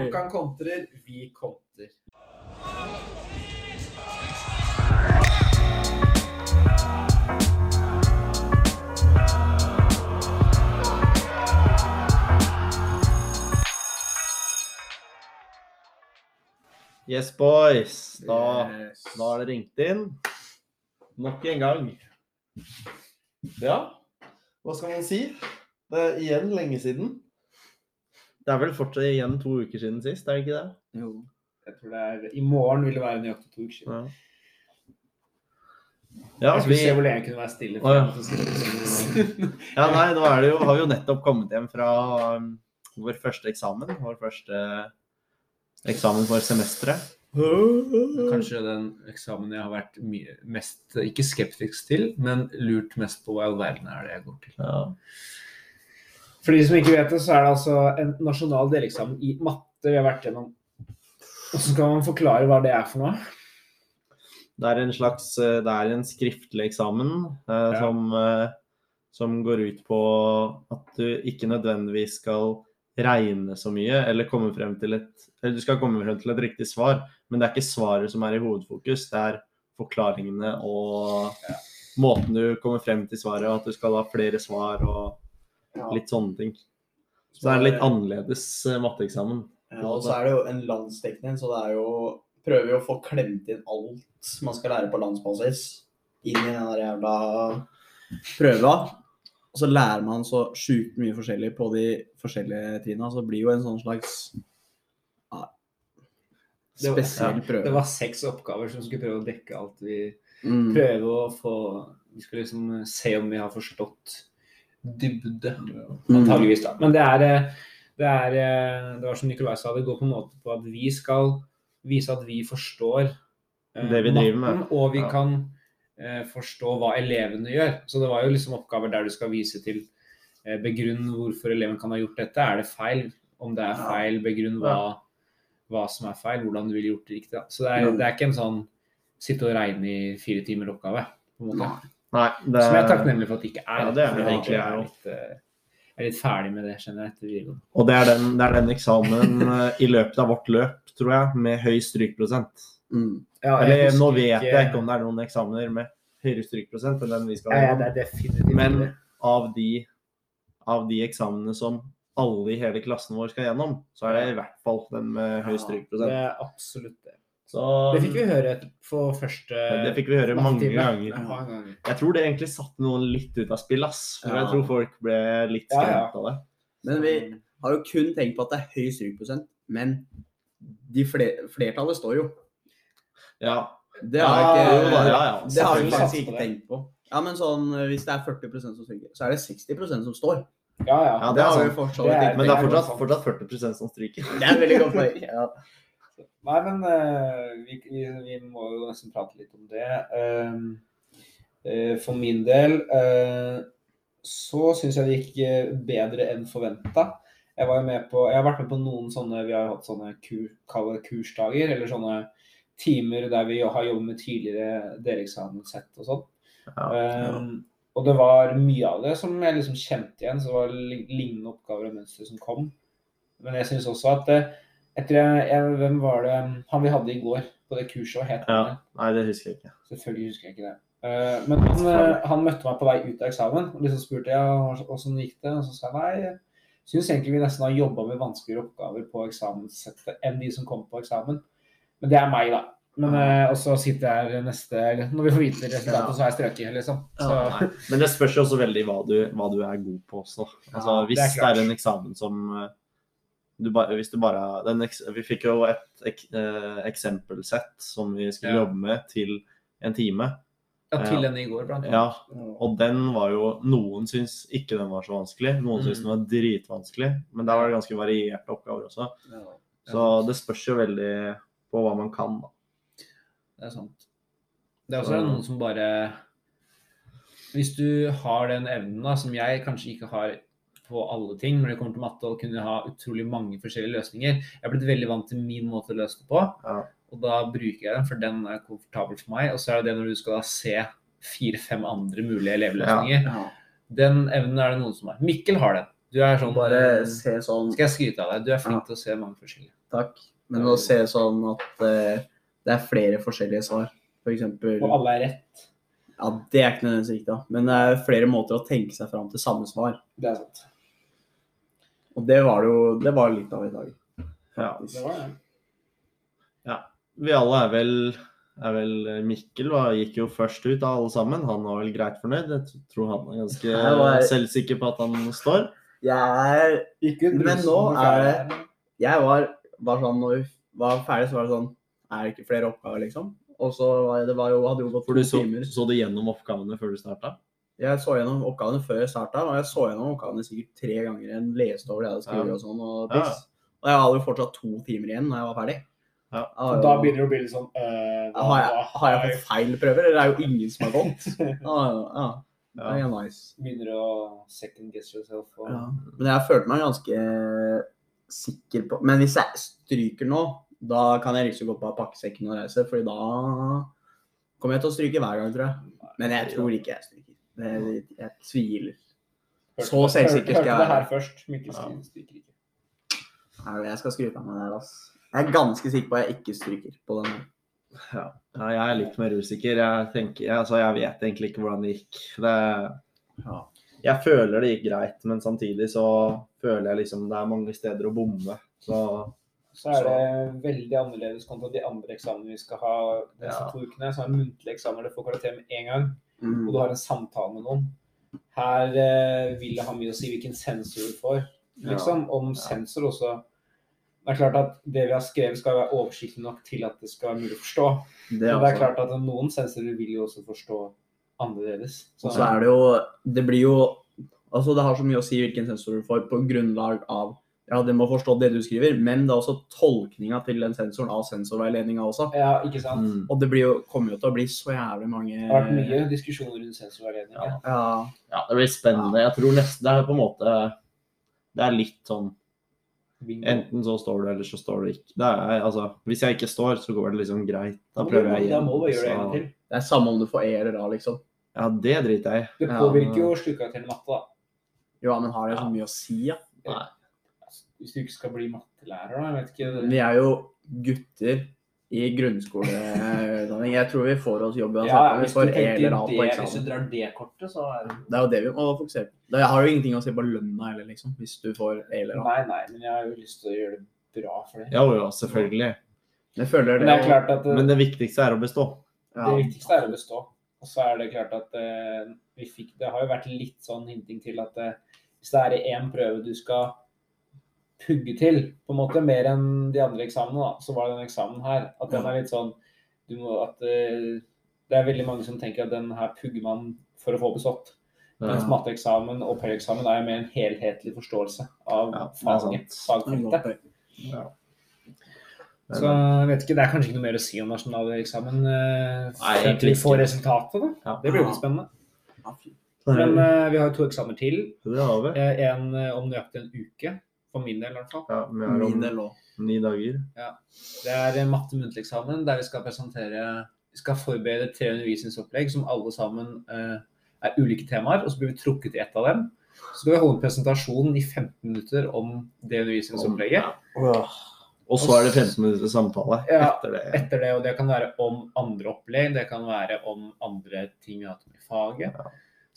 HamKam kontrer, vi kontrer. Yes, boys. Da, Yes. da har det ringt inn. Nok en gang. Ja, hva skal man si? Det er igjen lenge siden. Det er vel fortsatt igjen to uker siden sist, er det ikke det? Jo. Jeg tror det er I morgen vil det være nøyaktig to uker siden. Ja. Ja, jeg skulle vi, se hvor lenge jeg kunne være stille. Ja. for si- ja, nei, nå er det jo, har vi jo nettopp kommet hjem fra um, vår første eksamen. Vår første eksamen for semesteret. Kanskje den eksamen jeg har vært mye, mest, ikke skeptisk til, men lurt mest på hva i all verden er det jeg går til. Ja. For de som ikke vet det, så er det altså en nasjonal deleksamen i matte vi har vært gjennom. Og så skal man forklare hva det er for noe. Det er en slags eh, Det er en skriftlig eksamen eh, Ja. som, eh, som går ut på at du ikke nødvendigvis skal regne så mye, eller komme frem til et Eller du skal komme frem til et riktig svar, men det er ikke svaret som er i hovedfokus, det er forklaringene og Ja. måten du kommer frem til svaret, og at du skal ha flere svar og litt sånne ting. Så er det litt annerledes eh, matteeksamen. Ja, og så er det jo en landsdekning, så det er jo Prøver jo å få klemt inn alt man skal lære på landsbasis, inn i den der jævla prøva. Og så lærer man så sjukt mye forskjellig på de forskjellige trinna, så det blir jo en sånn slags ja, Det var- spesiell prøve. Det var seks oppgaver som skulle prøve å dekke alt vi Mm. Prøve å få Vi skulle liksom se om vi har forstått dybde. Mm. Antageligvis, da. Men det er, eh, det er eh, Det var som Nicolai sa, det går på en måte på at vi skal vise at vi forstår eh, Det vi driver med. og vi Ja. kan eh, forstå hva elevene gjør. Så det var jo liksom oppgaver der du skal vise til eh, begrunn hvorfor eleven kan ha gjort dette. Er det feil? Om det er feil, begrunn hva, hva som er feil, hvordan du ville gjort det riktig. Da. Så det er, Mm. det er ikke en sånn sitte og regne i fire timer oppgave. på en måte. Nei. Det Som jeg er takknemlig for at det ikke er. Ja, det er det egentlig, jeg er eh, jeg er litt ferdig med det, skjønner jeg, etter videregående. Og det er den, det er den eksamen eh, i løpet av vårt løp, tror jeg, med høy strykprosent. Mm. Eller nå vet jeg ikke om det er noen eksamener med høyere strykprosent enn den vi skal Ja, ja, det definitivt Men av de, av de eksamene som alle i hele klassen vår skal gjennom, så er det i hvert fall den med høy strykprosent. Det er absolutt det. Så Det fikk vi høre for første det fikk vi høre mange ganger. Ja, mange ganger. Jeg tror det egentlig satte noen litt ut av spill, ass. For Ja. jeg tror folk ble litt Ja, ja. skremt av det. Men vi har jo kun tenkt på at det er høy strykprosent, men de fle flertallet står jo. Ja. Det har Ja, ikke, jo ja, ja. Det har vi faktisk ikke det. tenkt på. Ja, men sånn, Hvis det er 40% som stryker, så er det 60% som står. Ja, ja. Ja, Det har sant. vi fortsatt, Det er- ikke Men det er fortsatt, fortsatt 40% som stryker. Det er veldig godt poeng. Ja. Nei, men eh, vi, vi, vi må jo nesten prate litt om det. Um, eh, for min del eh, så syns jeg det gikk eh, bedre enn forventa. Jeg, var jo med på, jeg har vært med på noen sånne Vi har hatt sånne kur, kursdager, eller sånne timer der vi har jobbet med tidligere deleksamenssett og sånn. Ja, Um, og det var mye av det som jeg liksom kjente igjen. Så det var lignende oppgaver og mønstre som kom. Men jeg syns også at eh, etter jeg, jeg, Hvem var det han vi hadde i går på det kurset? Het? Ja. Nei, det husker jeg ikke. Selvfølgelig husker jeg ikke det. Uh, men han, eh, han møtte meg på vei ut av eksamen og liksom spurte jeg åssen gikk det. Og så sa jeg nei, jeg syns egentlig vi nesten har jobba med vanskeligere oppgaver på eksamenssettet enn de som kom på eksamen. Men det er meg, da. Men, eh, og så sitter jeg her neste Når vi får vite resultatet, så har jeg strøket, liksom. Nei. Men det spørs jo også veldig hva du, hva du er god på også. Altså, Ja, det hvis er det er, en eksamen som du ba, hvis du bare den, Vi fikk jo et ek, eh, eksempelsett som vi skulle Ja. jobbe med til en time. ja, til denne i går, blant annet. Ja, og den var jo Noen syns ikke den var så vanskelig, noen syns Mm. den var dritvanskelig. Men der var det ganske varierte oppgaver også. Så det spørs jo veldig på hva man kan. da. Det er sant. Det er også noen som bare Hvis du har den evnen da, som jeg kanskje ikke har på alle ting når det kommer til matte, og kunne ha utrolig mange forskjellige løsninger Jeg er blitt veldig vant til min måte å løse det på, Ja. og da bruker jeg den, for den er komfortabel for meg. Og så er det det når du skal da se fire-fem andre mulige elevløsninger. Ja. Den evnen er det noen som har. Mikkel har den. Du er sånn Bare se sånn Skal jeg skryte av deg? Du er flink Ja. til å se mange forskjellige. Takk. Men å se sånn at uh, det er flere forskjellige svar. For eksempel Og alle er rett. Ja, det er ikke nødvendigvis riktig, da. Men det er flere måter å tenke seg fram til samme svar. Det er sant. Og det var det jo Det var litt av i dag. Faktisk. Ja. Det var det. ja. Vi alle er vel, er vel Mikkel var, gikk jo først ut av alle sammen. Han var vel greit fornøyd. Jeg tror han er ganske var- selvsikker på at han står. Jeg er ikke brusen, Men nå er det- Jeg var, var sånn Når vi var ferdig, så var det sånn Er det ikke flere oppgaver, liksom? Og så var det det var jo, hadde jo gått to timer. så, timer. så du gjennom oppgavene før du starta? Jeg så gjennom oppgavene før jeg starta, og jeg så gjennom oppgavene sikkert tre ganger. Jeg leste over det jeg hadde skrevet og sånn. Og, Ja. piss. og jeg hadde jo fortsatt to timer igjen når jeg var ferdig. Ja. Og da begynner det å bli litt sånn øh, hva- har, jeg, har jeg fått feil prøver, eller er det jo ingen som har gått? Ja, ja. Det Ja. er nice. Begynner å second guess yourself. Og... Ja. Men jeg følte meg ganske sikker på Men hvis jeg stryker nå, da kan jeg liksom gå godt bare pakke sekken og reise, fordi da kommer jeg til å stryke hver gang, tror jeg. Men jeg tror ikke jeg stryker. Jeg, jeg tviler. Så selvsikker skal jeg Hørte det her være. først. Mikkel Ja. Stryker ikke. Jeg skal skryte av meg der. Jeg er ganske sikker på at jeg ikke stryker på den. Ja. ja, jeg er litt mer usikker. Jeg tenker, altså, jeg vet egentlig ikke hvordan det gikk. Det, Ja. jeg føler det gikk greit, men samtidig så føler jeg liksom det er mange steder å bomme. Så Så er det veldig annerledes kontra de andre eksamene vi skal ha disse Ja. to ukene. Så er det muntlige eksamener du får karakter med en gang, og Mm. du har en samtale med noen. Her eh, vil det ha mye å si hvilken sensor du får. Liksom, Om sensor også Det er klart at det vi har skrevet skal være oversiktlig nok til at det skal være mulig å forstå. Det Men det er klart at noen sensorer vil jo også forstå annerledes. Og så er det jo Det blir jo Altså, det har så mye å si hvilken sensor du får på grunnlag av Ja, det må forstå det du skriver, men det er også tolkninga til den sensoren av sensorveiledninga også. Ja, ikke sant? mm. Og det blir jo, kommer jo til å bli så jævlig mange Det har vært mye diskusjoner rundt sensorveiledning. Ja. Ja. ja, det blir spennende. Jeg tror nesten det er på en måte Det er litt sånn Bingo. Enten så står du, eller så står du ikke. Det er, altså, hvis jeg ikke står, så går det liksom greit. Da prøver jeg igjen. Så- Det er samme om du får E eller A, liksom. Ja, det driter jeg i. Det påvirker jo sluttkarakteren i matte, da. Ja, men har det så mye å si, ja? Hvis du ikke skal bli mattelærer, da. Jeg vet ikke. Vi er jo gutter i grunnskoleutdanning. Jeg tror vi får oss jobb uansett. Ja, hvis du det, hvis du drar det kortet, så er det Det er jo det vi må fokusere på. Det har jo ingenting å si på lønna heller, liksom. Hvis du får E eller A. Nei, nei, men jeg har jo lyst til å gjøre det bra for det. Ja, jo, selvfølgelig. Jeg føler Men det, det er klart at Men det viktigste er å bestå. ja. det viktigste er å bestå. Og så er det klart at uh, vi fikk Det har jo vært litt sånn hinting til at uh, hvis det er i én prøve du skal pugge til, på en måte mer enn de andre eksamene, da, så var det den eksamen her. At den er litt sånn du må, at eh, Det er veldig mange som tenker at den her pugger man for å få bestått. Mens matteeksamen og PEL-eksamen er mer en helhetlig forståelse av Ja, faget, fagfeltet. Ja. Så jeg vet ikke, Det er kanskje ikke noe mer å si om nasjonaleksamen uh, Nei, til vi får resultatet. da. Ja. Det blir jo spennende. Men uh, vi har jo to eksamener til. Det har vi. Eh, en eh, om nøyaktig en uke. For min del, i hvert fall. Ja, vi har Min om del òg. ni dager. Ja. Det er matte muntlig eksamen der vi skal presentere Vi skal forberede tre undervisningsopplegg som alle sammen eh, er ulike temaer, og så blir vi trukket i ett av dem. Så skal vi holde en presentasjon i 15 minutter om det undervisningsopplegget. Og så er det 15 minutter samtale Ja. etter det. Etter det, og det kan være om andre opplegg, det kan være om andre ting vi har hatt med i faget.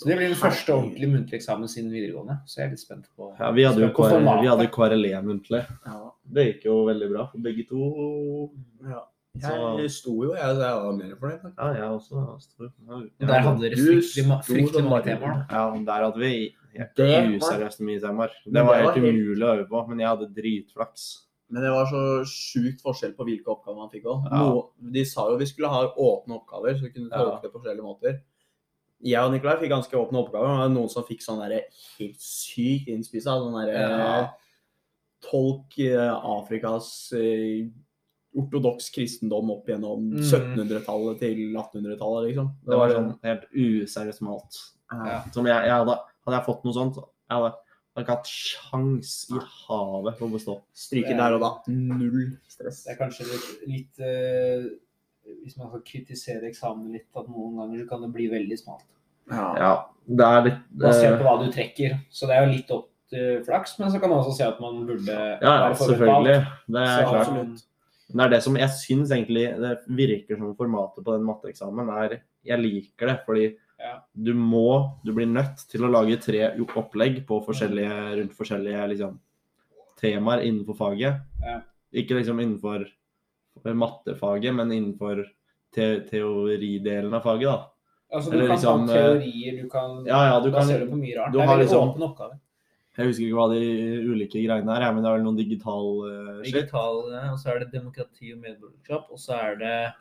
Så det blir den første ordentlige muntlige eksamen siden videregående. Så jeg er litt spent på Ja, vi hadde jo spent på vi hadde KRLE muntlig. Ja. Det gikk jo veldig bra for begge to. ja. Så- Jeg sto jo, jeg, jeg var mer fornøyd. Ja, jeg også. sto- ja, Der hadde dere fryktelig, ma- fryktelig mange temaer. Ja, der hadde vi Det var- useriøst mye temaer. Det var helt var helt- umulig å øve på, men jeg hadde dritflaks. Men det var så sjukt forskjell på hvilke oppgaver man fikk òg. Ja. De sa jo vi skulle ha åpne oppgaver, så vi kunne tolke Ja. det på forskjellige måter. Jeg og Nikolai fikk ganske åpne oppgaver. det var noen som fikk sånn der helt sykt innspissa. Sånn derre Ja. Tolk eh, Afrikas eh, ortodoks kristendom opp gjennom mm. 1700-tallet til 1800-tallet, liksom. Det var sånn helt useriøst malt. ja. Som jeg, jeg hadde, hadde jeg fått noe sånt, så jeg hadde, jeg ikke hatt sjans i havet for å bestå. Stryker der og da. Null stress. Det er kanskje litt, litt eh, Hvis man skal kritisere eksamen litt, at noen ganger kan det bli veldig smalt. Ja. Ja, det er litt Basert eh, på hva du trekker. Så det er jo litt opp til flaks, men så kan man også si at man burde Ja, ja, være selvfølgelig. Det er Så klart. absolutt. Men det er det som jeg syns egentlig Det virker som formatet på den matteeksamen er Jeg liker det, fordi Ja. du må Du blir nødt til å lage tre opplegg på forskjellige, rundt forskjellige liksom, temaer innenfor faget. Ja. Ikke liksom innenfor mattefaget, men innenfor te teoridelen av faget, da. Altså, du Eller kan liksom, ha teorier, du kan Ja, ja, du basere det på mye rart. du det er har veldig liksom- åpen oppgave. Jeg husker ikke hva de ulike greiene er, men det er vel noen digital uh, shit. Digital, eh, og så er det demokrati og medborgerskap, og så er det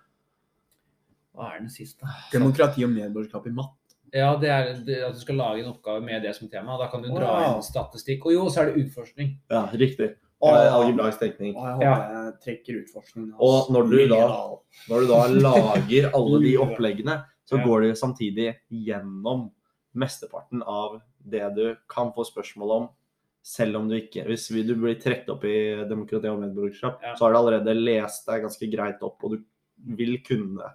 Hva er den siste? Demokrati og medborgerskap i matte. Ja, det er det, at du skal lage en oppgave med det som tema. Da kan du dra Wow. inn statistikk. Og jo, så er det utforskning. Ja, riktig. Algebraisk tenkning. Og jeg håper Ja. jeg trekker utforskningen. Og når du da- Når du da lager alle de oppleggene, så Ja. går du samtidig gjennom mesteparten av det du kan få spørsmål om, selv om du ikke Hvis du blir trukket opp i demokrati og medborgerskap, Ja. så har du allerede lest deg ganske greit opp, og du vil kunne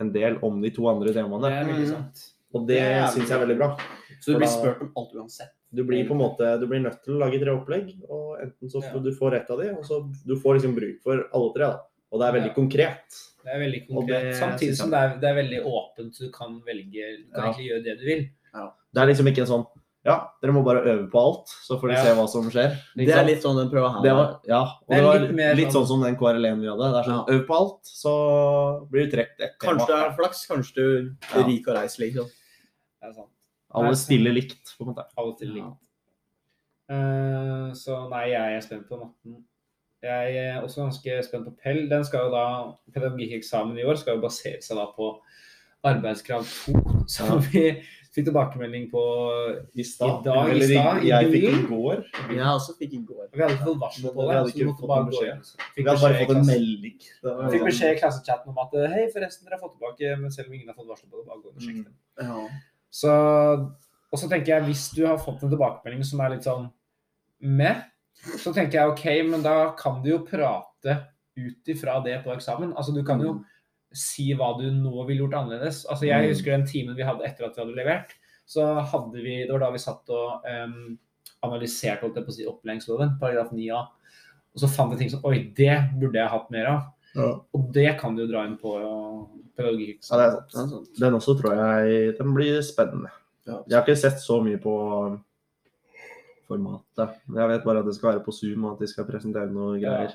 en del om de to andre Det temaene. er veldig Mm. Og det Det syns jeg er veldig bra. Så du blir spurt om alt uansett. Du blir på en måte, du blir nødt til å lage tre opplegg, og enten så Ja. får du får ett av de, og så du får liksom bruk for alle tre. da. Og det er veldig Ja. konkret. Det er veldig konkret. det Samtidig som det er, det er veldig åpent. så Du kan velge Du kan Ja. egentlig gjøre det du vil. Det er liksom ikke en sånn Ja, dere må bare øve på alt, så får dere Ja. se hva som skjer. Liksom. Det er litt sånn den prøva her. det var, ja, og Det det var litt mer litt sånn sånn- som den KRL1 vi hadde. Det er sånn, Ja. Øv på alt, så blir du trukket ett tema. Kanskje du er flaks, kanskje du Ja. er rik og reiser, liksom. Det er sant. Alle stiller likt, på en måte. Alle stiller Ja. likt. Uh, så nei, jeg er spent på matten. Jeg er også ganske spent på Pell. Den skal jo da, Pedagogikkeksamen i år skal jo basere seg da på arbeidskrav 2, som vi fikk tilbakemelding på I stad. I dag, i jeg fikk i går. Jeg også fikk i går. Vi hadde fått varsel på Vi det. hadde så vi ikke måtte fått bare gå beskjed. hjem. Vi hadde bare fått en melding. Vi Fikk beskjed i klassechatten om at hei, forresten, dere har fått tilbake, men selv om ingen har fått varsel på det, bare gå inn og sjekk Mm. det. Så, og så tenker jeg, hvis du har fått en tilbakemelding som er litt sånn med, så tenker jeg OK, men da kan du jo prate ut ifra det på eksamen. Altså, du kan jo si hva du nå ville gjort annerledes. Altså, jeg Mm. husker den timen vi hadde etter at vi hadde levert. Så hadde vi, Det var da vi satt og um, analyserte holdt jeg på å si, opplæringsloven, paragraf 9a. Og så fant jeg ting som Oi, det burde jeg hatt mer av. Ja. Og det kan du jo dra inn på pedagogikk. Ja, det er sant. Det er sant. Den også tror jeg den blir spennende. Ja. Jeg har ikke sett så mye på formatet. Jeg vet bare at det skal være på Zoom, og at de skal presentere noe Ja. greier.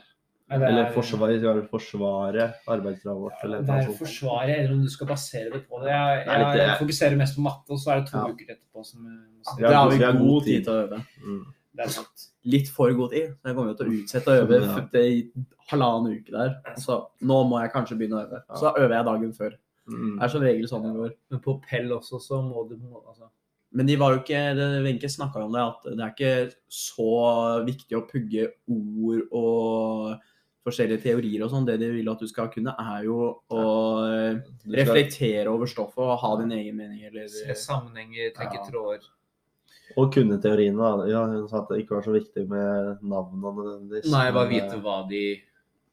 Nei, Eller er- forsvare, skal forsvare arbeidskravet vårt. eller Det er sånt. forsvaret, eller om du skal basere det på det. Jeg, jeg, er jeg, fokuserer mest på matte, og så er det to Ja. uker etterpå som må Det har vi god tid. til å øve. Mm. Det er sant. Litt for god tid. Så jeg kommer jo til å utsette å øve Ja. til halvannen uke der. Så nå må jeg kanskje begynne å øve. Så da øver jeg dagen før. Mm. Det er som regel sånn det går. Men på Pell også, så må du altså, Men de var jo ikke Wenche snakka om det, at det er ikke så viktig å pugge ord og forskjellige teorier og sånn. Det de vil at du skal kunne, er jo å eh, reflektere over stoffet og ha din egen mening, eller se sammenhenger, trekke Ja. tråder. Og kunne teoriene. da. Ja, hun sa at det ikke var så viktig med navnene deres. Nei, bare vite hva de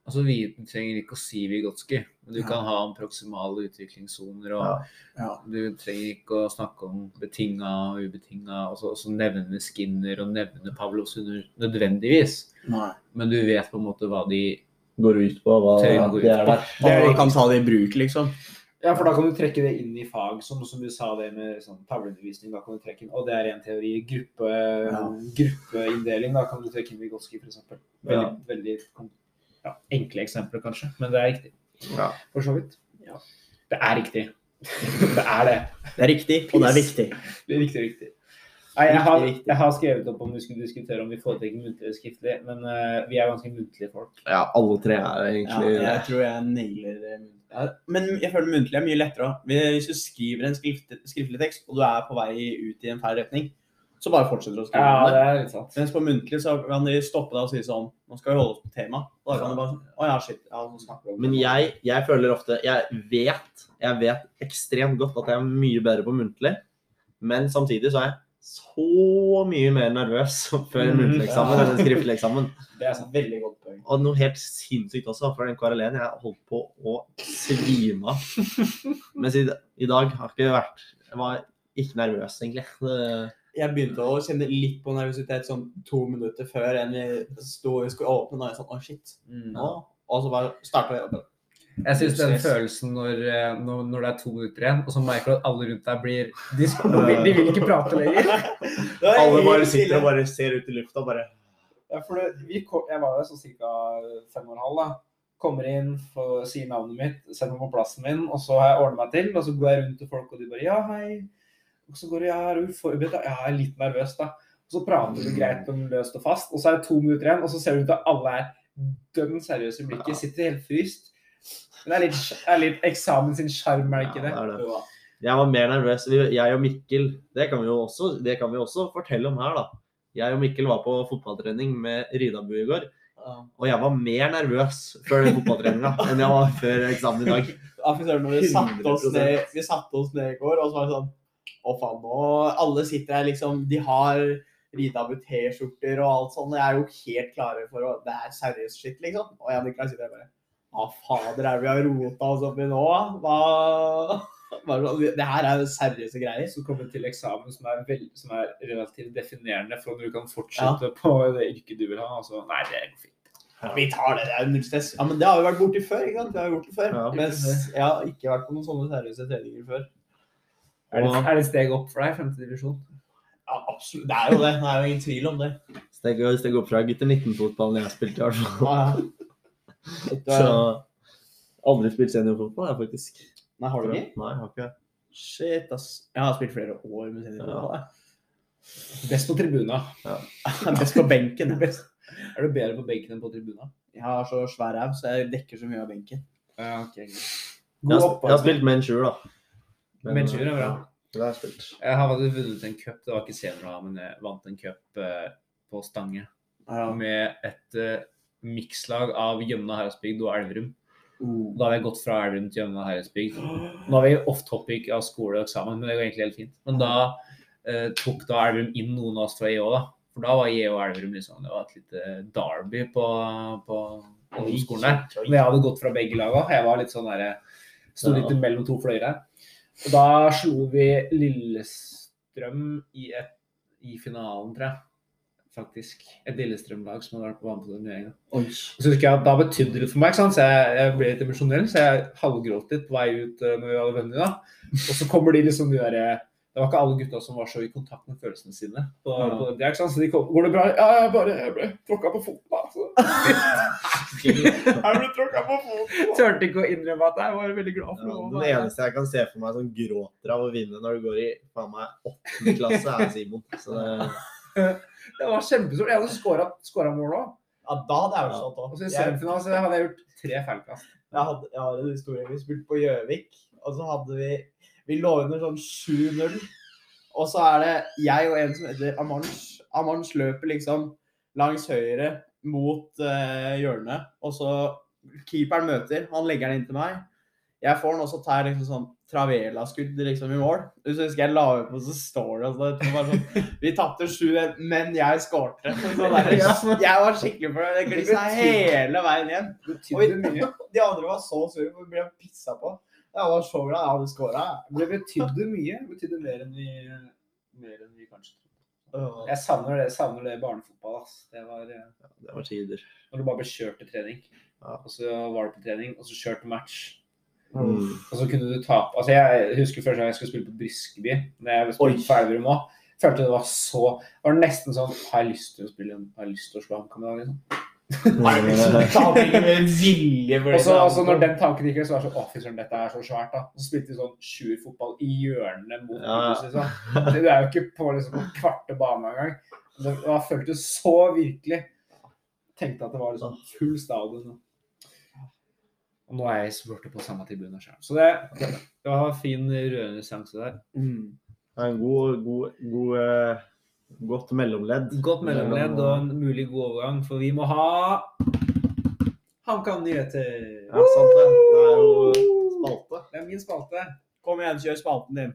Altså, Vi trenger ikke å si Vygotsky, du Ja. kan ha om proksimale utviklingssoner. og Ja. Ja. Du trenger ikke å snakke om betinga og ubetinga, og så, og så nevne Skinner og nevne Pavlos under- nødvendigvis. Nei. Men du vet på en måte hva de Går ut på hva de ut er på. der. Det er Og det kan ta det i bruk, liksom. Ja, for da kan du trekke det inn i fag, som, som du sa det med sånn tavleundervisning. Da kan du trekke inn, og det er en teori. Gruppe, Ja. Gruppeinndeling, da kan du trekke inn Vygotsky, f.eks. Veldig, Ja. veldig ja, enkle eksempler, kanskje, men det er riktig. Ja. For så vidt. Ja. Det er riktig. det er det. Det er riktig, og det er viktig. Det er riktig, riktig. Nei, jeg har, jeg har skrevet opp om vi skulle diskutere om vi foretrekker muntlig eller skriftlig, men uh, vi er ganske muntlige folk. Ja, alle tre er Ja, egentlig jeg tror jeg nailer det. Ja, Men jeg føler muntlig er mye lettere. òg. Hvis du skriver en skrift, skriftlig tekst, og du er på vei ut i en feil retning, så bare fortsetter du å skrive Ja, det. det er litt sant. Mens på muntlig så kan de stoppe deg og si sånn Nå skal vi holde oss på tema. Og da kan du bare Å ja, shit. Ja, så snakker vi om Men jeg, jeg føler ofte Jeg vet jeg vet ekstremt godt at jeg er mye bedre på muntlig, men samtidig så er jeg så mye mer nervøs før en Mm, muntlig eksamen enn en skriftlig eksamen. Det er. Veldig godt poeng. Og noe helt sinnssykt også, for den KRL-en jeg holdt på å svime av. Mens i, i dag har ikke vært Jeg var ikke nervøs, egentlig. Det, jeg begynte å kjenne litt på nervøsitet sånn to minutter før enn vi sto og skulle åpne. Og jeg sånn, å shit, nå. Og så bare starta jeg bare, Jeg syns den følelsen når, eh, når, når det er to minutter igjen, og så merker du at alle rundt deg blir De, de, vil, de vil ikke prate lenger. Alle bare sitter og bare ser ut i lufta bare Ja, for det, vi kom, jeg var jo sånn ca. fem og en halv. da. Kommer inn, får si navnet mitt, ser meg på plassen min, og så har jeg ordna meg til. Og så går jeg rundt til folk, og de bare Ja, hei. Og så går jeg Ja, er du forberedt? Ja, jeg er litt nervøs, da. Og så prater du greit om løst og fast, og så er det to minutter igjen, og så ser du ut at alle er dønn seriøse i blikket, sitter helt fryst. Men det er litt, er litt eksamen sin sjarm, er det ikke det? Ja, det er det. Jeg var mer nervøs. Jeg og Mikkel det kan, vi jo også, det kan vi også fortelle om her, da. Jeg og Mikkel var på fotballtrening med Rydabu i går. Og jeg var mer nervøs før den fotballtreninga enn jeg var før eksamen i dag. Ja, når vi satte oss 100%. ned, vi satte oss ned i går, og så var det sånn Å, faen, nå Alle sitter her, liksom. De har Ridabu T-skjorter og alt sånt. og Jeg er jo helt klare for å Det er seriøst shit, liksom. Og jeg og Nikolai sitter her bare Hva fader er det vi har rota oss opp i nå? Hva Det her er seriøse greier. Så kommer vi til eksamen som er, vel, som er relativt definerende for når du kan fortsette på det yrket du vil ha. Altså, nei, det går fint. Ja, vi tar det, det er null stress. Ja, men det har vi vært borti før, ikke sant? Vi har gjort det før. Ja. Mens jeg har ikke vært på noen sånne seriøse treninger før. Er det, er det steg opp for deg, femte divisjon? Ja, absolutt. Det er jo det. Det er jo ingen tvil om det. Steg, steg opp fra gutter 19-fotballen jeg spilte, i hvert fall. Ja, ja. Så aldri spilt seniorfotball, jeg, faktisk. Nei, har du ikke? Nei, jeg har ikke. Shit, ass. Jeg har spilt flere år med seniorfotball. Ja. Best på tribuna. Best på benken. Best. Er du bedre på benken enn på tribuna? Jeg har så svær ræv, så jeg dekker så mye av benken. Ja, okay. Jeg har, opp, jeg har spilt Menchur, da. Men, Menchur er bra. ja, Det har jeg spilt. Jeg har faktisk vunnet en cup, det var ikke senior da, men jeg vant en cup eh, på Stange. Ja. Med et uh, mikslag av Gjømna Herresbygd og Elverum. Uh. Da har jeg gått fra Elverum til Gjømna Herresbygd. Nå er vi off topic av skole og eksamen, men det går egentlig helt fint. Men da eh, tok da Elverum inn noen av oss fra IO, da. For da var IO og Elverum liksom, det var et lite derby på, på ungdomsskolen der. Men jeg hadde gått fra begge laga. Jeg var litt sånn der, sto litt mellom to fløyer her. Og da slo vi Lillestrøm i, et, i finalen, tror jeg. Faktisk. Et Lillestrøm-lag som hadde vært på på turneringa. Så husker jeg at Da betydde det litt for meg, ikke sant? så jeg, jeg ble litt emosjonell. Så jeg halvgråt litt på vei ut eh, når vi hadde vunnet. da. Og så kommer de liksom de derre Det var ikke alle gutta som var så i kontakt med følelsene sine. På, Ja. på det, ikke sant? Så de kom, går det bra? Ja, jeg bare jeg ble tråkka på foten. Altså. Jeg ble tråkka på foten. Turte ikke å innrømme at jeg var veldig glad for Ja, den eneste jeg kan se for meg som gråter av å vinne når du går i faen meg åttende klasse, er Simon. Så det, Det var kjempestort. Jeg hadde skåra, mål òg. Ja, da hadde jeg vært òg. Og så i. Semifinalen så hadde jeg gjort tre feilkast. jeg, hadde- jeg har en historie. Vi spilte på Gjøvik, og så hadde vi Vi lå under sånn 7-0. Og så er det jeg og en som heter Amanch. Amanch løper liksom langs høyre mot uh, hjørnet, og så keeperen møter. Han legger den inn til meg. Jeg får den, også tar liksom sånn Travela-skudd liksom i mål. Så husker jeg la ut på, så står det altså, sånn, Vi tapte 7-1, men jeg skårte. Jeg var skikkelig på det. Det glissa hele veien igjen. Mye. De andre var så sure, for vi ble pissa på. Jeg var så glad jeg hadde skåra. Det betydde mye. Det betydde mer enn vi, mer enn vi kanskje trodde. Jeg savner det, savner det barnefotball. Ass. Det var eh, det var tider. når du bare ble kjørt til trening. Ja. Og så var du på trening, og så kjørt match. Mm. Og så kunne du tape. Altså, jeg husker første gang jeg skulle spille på Briskeby. Når jeg spilte på Elverum òg. Følte det var så Det var nesten sånn Har jeg lyst til å spille Har jeg lyst til å slå HamKam i dag, liksom? Og så altså, når den tanken gikk, så var det sånn Å, fy søren, dette er så svært, da. Og så spilte vi sånn sjuerfotball i hjørnene mot Ja, liksom. Det er jo ikke på liksom en kvarte bane engang. Det var føltes så virkelig. Tenkte at det var liksom full stadion. Og nå er jeg supporter på samme tribunen sjøl. Så det, det var en fin rørende seanse der. Mm. Det er en god, god, god uh, godt mellomledd. Godt mellomledd og en mulig god overgang, for vi må ha HamKam-nyheter. Ja, sant det. Det er jo spalte. Det er min spalte. Kom igjen, kjør spalten din.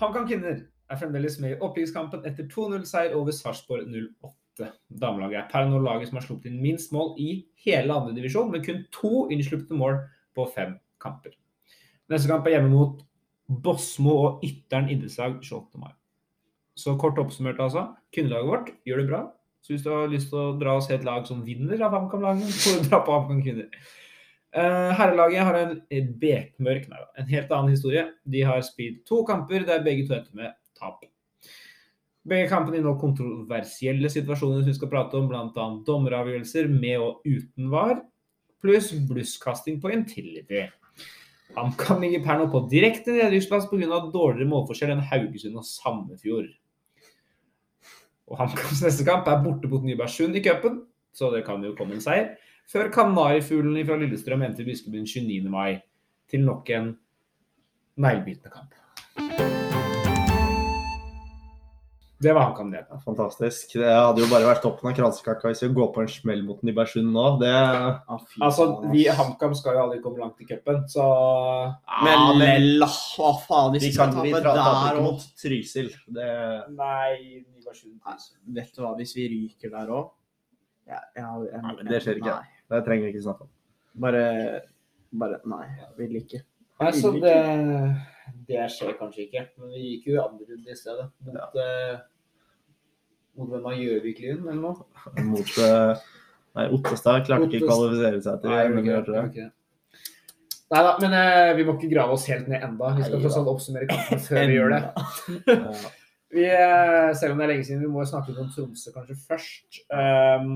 HamKam kvinner er fremdeles med i opprykkskampen etter 2-0-seier over Sarpsborg 08. Damelaget er per nå laget som har sluppet inn minst mål i hele andredivisjon, med kun to innslupne mål på fem kamper. Neste kamp er hjemme mot Bosmo og Ytteren idrettslag 28. mai. Så kort oppsummert, altså. Kundelaget vårt gjør det bra. Så hvis du har lyst til å dra og se et lag som vinner av HamKam-laget, får du dra på HamKam Kvinner. Eh, herrelaget har en bekmørk, nei, en helt annen historie. De har spilt to kamper der begge to endte med tap. Begge kampene inneholder kontroversielle situasjoner som vi skal prate om, bl.a. dommeravgjørelser med og uten var, pluss blusskasting på Intility. HamKam ligger per nå på direkte nedrykksplass pga. dårligere målforskjell enn Haugesund og Sandefjord. Og HamKams neste kamp er borte mot Nybergsund i cupen, så det kan jo komme en seier. Før Kanarifuglene fra Lillestrøm endte i Biskebyen 29. mai til nok en neglebitende kamp. Det var HamKam det. Ja, Fantastisk. Det hadde jo bare vært toppen av kransekaka hvis vi går på en smell mot Nybergsund nå. Det Ah, Altså, vi i HamKam skal jo aldri komme langt i cupen, så Men la hva faen, vi hvis vi skal tape taper der ikke mot Trysil. Det Nei, Nybergsund. Nei, Vet du hva, hvis vi ryker der òg ja, men det skjer ikke. Nei. det trenger vi ikke snakke om. Bare, bare Nei, jeg vil ikke. Altså, det, det skjer kanskje ikke. Men vi gikk jo i andre runde i stedet. Mot, eh, mot hvem av Gjøvik-Lyn, eller noe? Mot eh, Nei, Ottestad klarte ikke å kvalifisere seg til Nei, okay, det. Nei da, men eh, vi må ikke grave oss helt ned enda. Vi skal tross alt oppsummere kampen før vi gjør det. Vi, eh, selv om det er lenge siden, vi må snakke litt om Tromsø kanskje først. Um,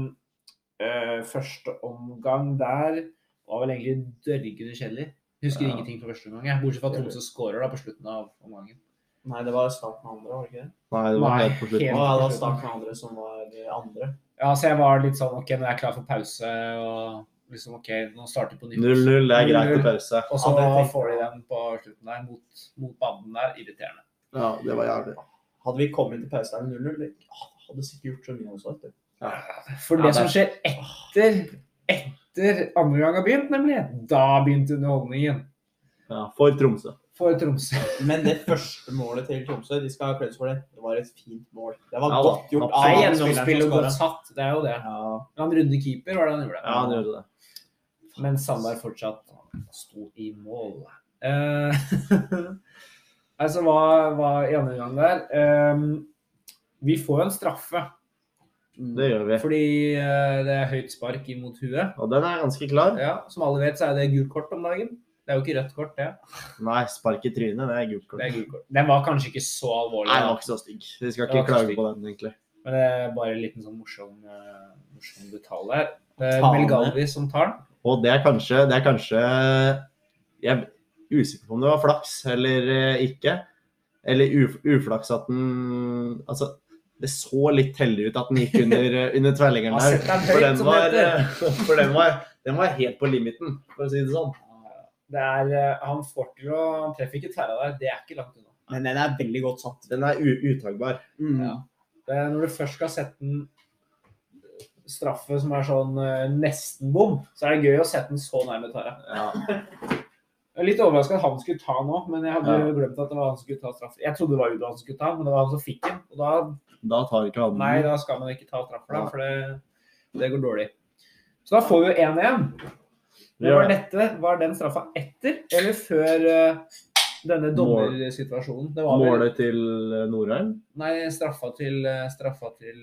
uh, første omgang der var vel egentlig dørgende kjedelig. Husker Ja. ingenting fra første omgang, bortsett fra at Tromsø skårer da på slutten av omgangen. Nei, det var starten av andre, var det ikke det? Nei, det var Nei, helt på slutten. Helt på slutten. ja, det var starten av andre som var de andre. Ja, så jeg var litt sånn OK, nå er jeg klar for pause, og liksom OK, nå starter vi på nytt. 0-0, det er greit til pause. Og så Ja, får de den på slutten der, mot, mot banden der. Irriterende. Ja, det var jævlig. Hadde vi kommet til pause der med 0-0, det hadde sikkert gjort så mye også. du. For Ja, det det som er- skjer etter, etter andre gang har begynt, nemlig, da begynte underholdningen Ja, for Tromsø. For Tromsø. Men det første målet til Tromsø, de skal ha kreds for det. Det var et fint mål. Det var Ja da, godt gjort Det er gjennomspill og godt satt, det er jo det. Ja, Han runde keeper var det han gjorde. Ja, han gjorde det. Men Sandberg fortsatt sto i mål. Eh, altså, hva, var i andre gang der? Ehm, vi får jo en straffe, Det gjør vi. fordi eh, det er høyt spark imot huet. Og den er ganske klar. Ja, som alle vet, så er det gult kort om dagen. Det er jo ikke rødt kort, det. Nei, spark i trynet, det er gult kort. det er gult kort. Den var kanskje ikke så alvorlig, Nei, den var ikke så stygg. Vi skal ikke klage på den, egentlig. men det er bare en liten sånn morsom, uh, morsom detalj her. Det er Ta Mel med. Galvis som tar den. Og det er kanskje Det er kanskje Jeg er usikker på om det var flaks eller eh, ikke. Eller uf, uflaks at den Altså, det så litt heldig ut at den gikk under, eh, under tverrliggeren Ja, der. For den var, eh, for den var, den var helt på limiten, for å si det sånn. Det er, eh, han får til å Han treffer ikke tverra der. Det er ikke langt unna. Men den er veldig godt satt. Den er utagbar. Mm. Ja. Det når du først skal sette en straffe som er sånn eh, nesten bom, så er det gøy å sette den så nærme. Ja. Jeg er litt overraska at han skulle ta nå, men jeg hadde Ja. glemt at det var han som skulle ta straffe. Jeg trodde det var Udo han skulle ta, men det var han som fikk den. Og da Da tar ikke han Nei, da skal man ikke ta straffer, da, for det, det går dårlig. Så da får vi jo 1-1. Men Var dette var den straffa etter eller før eh, denne dommersituasjonen? Det var vel Målet til eh, Norheim? Nei, straffa til eh, Straffa til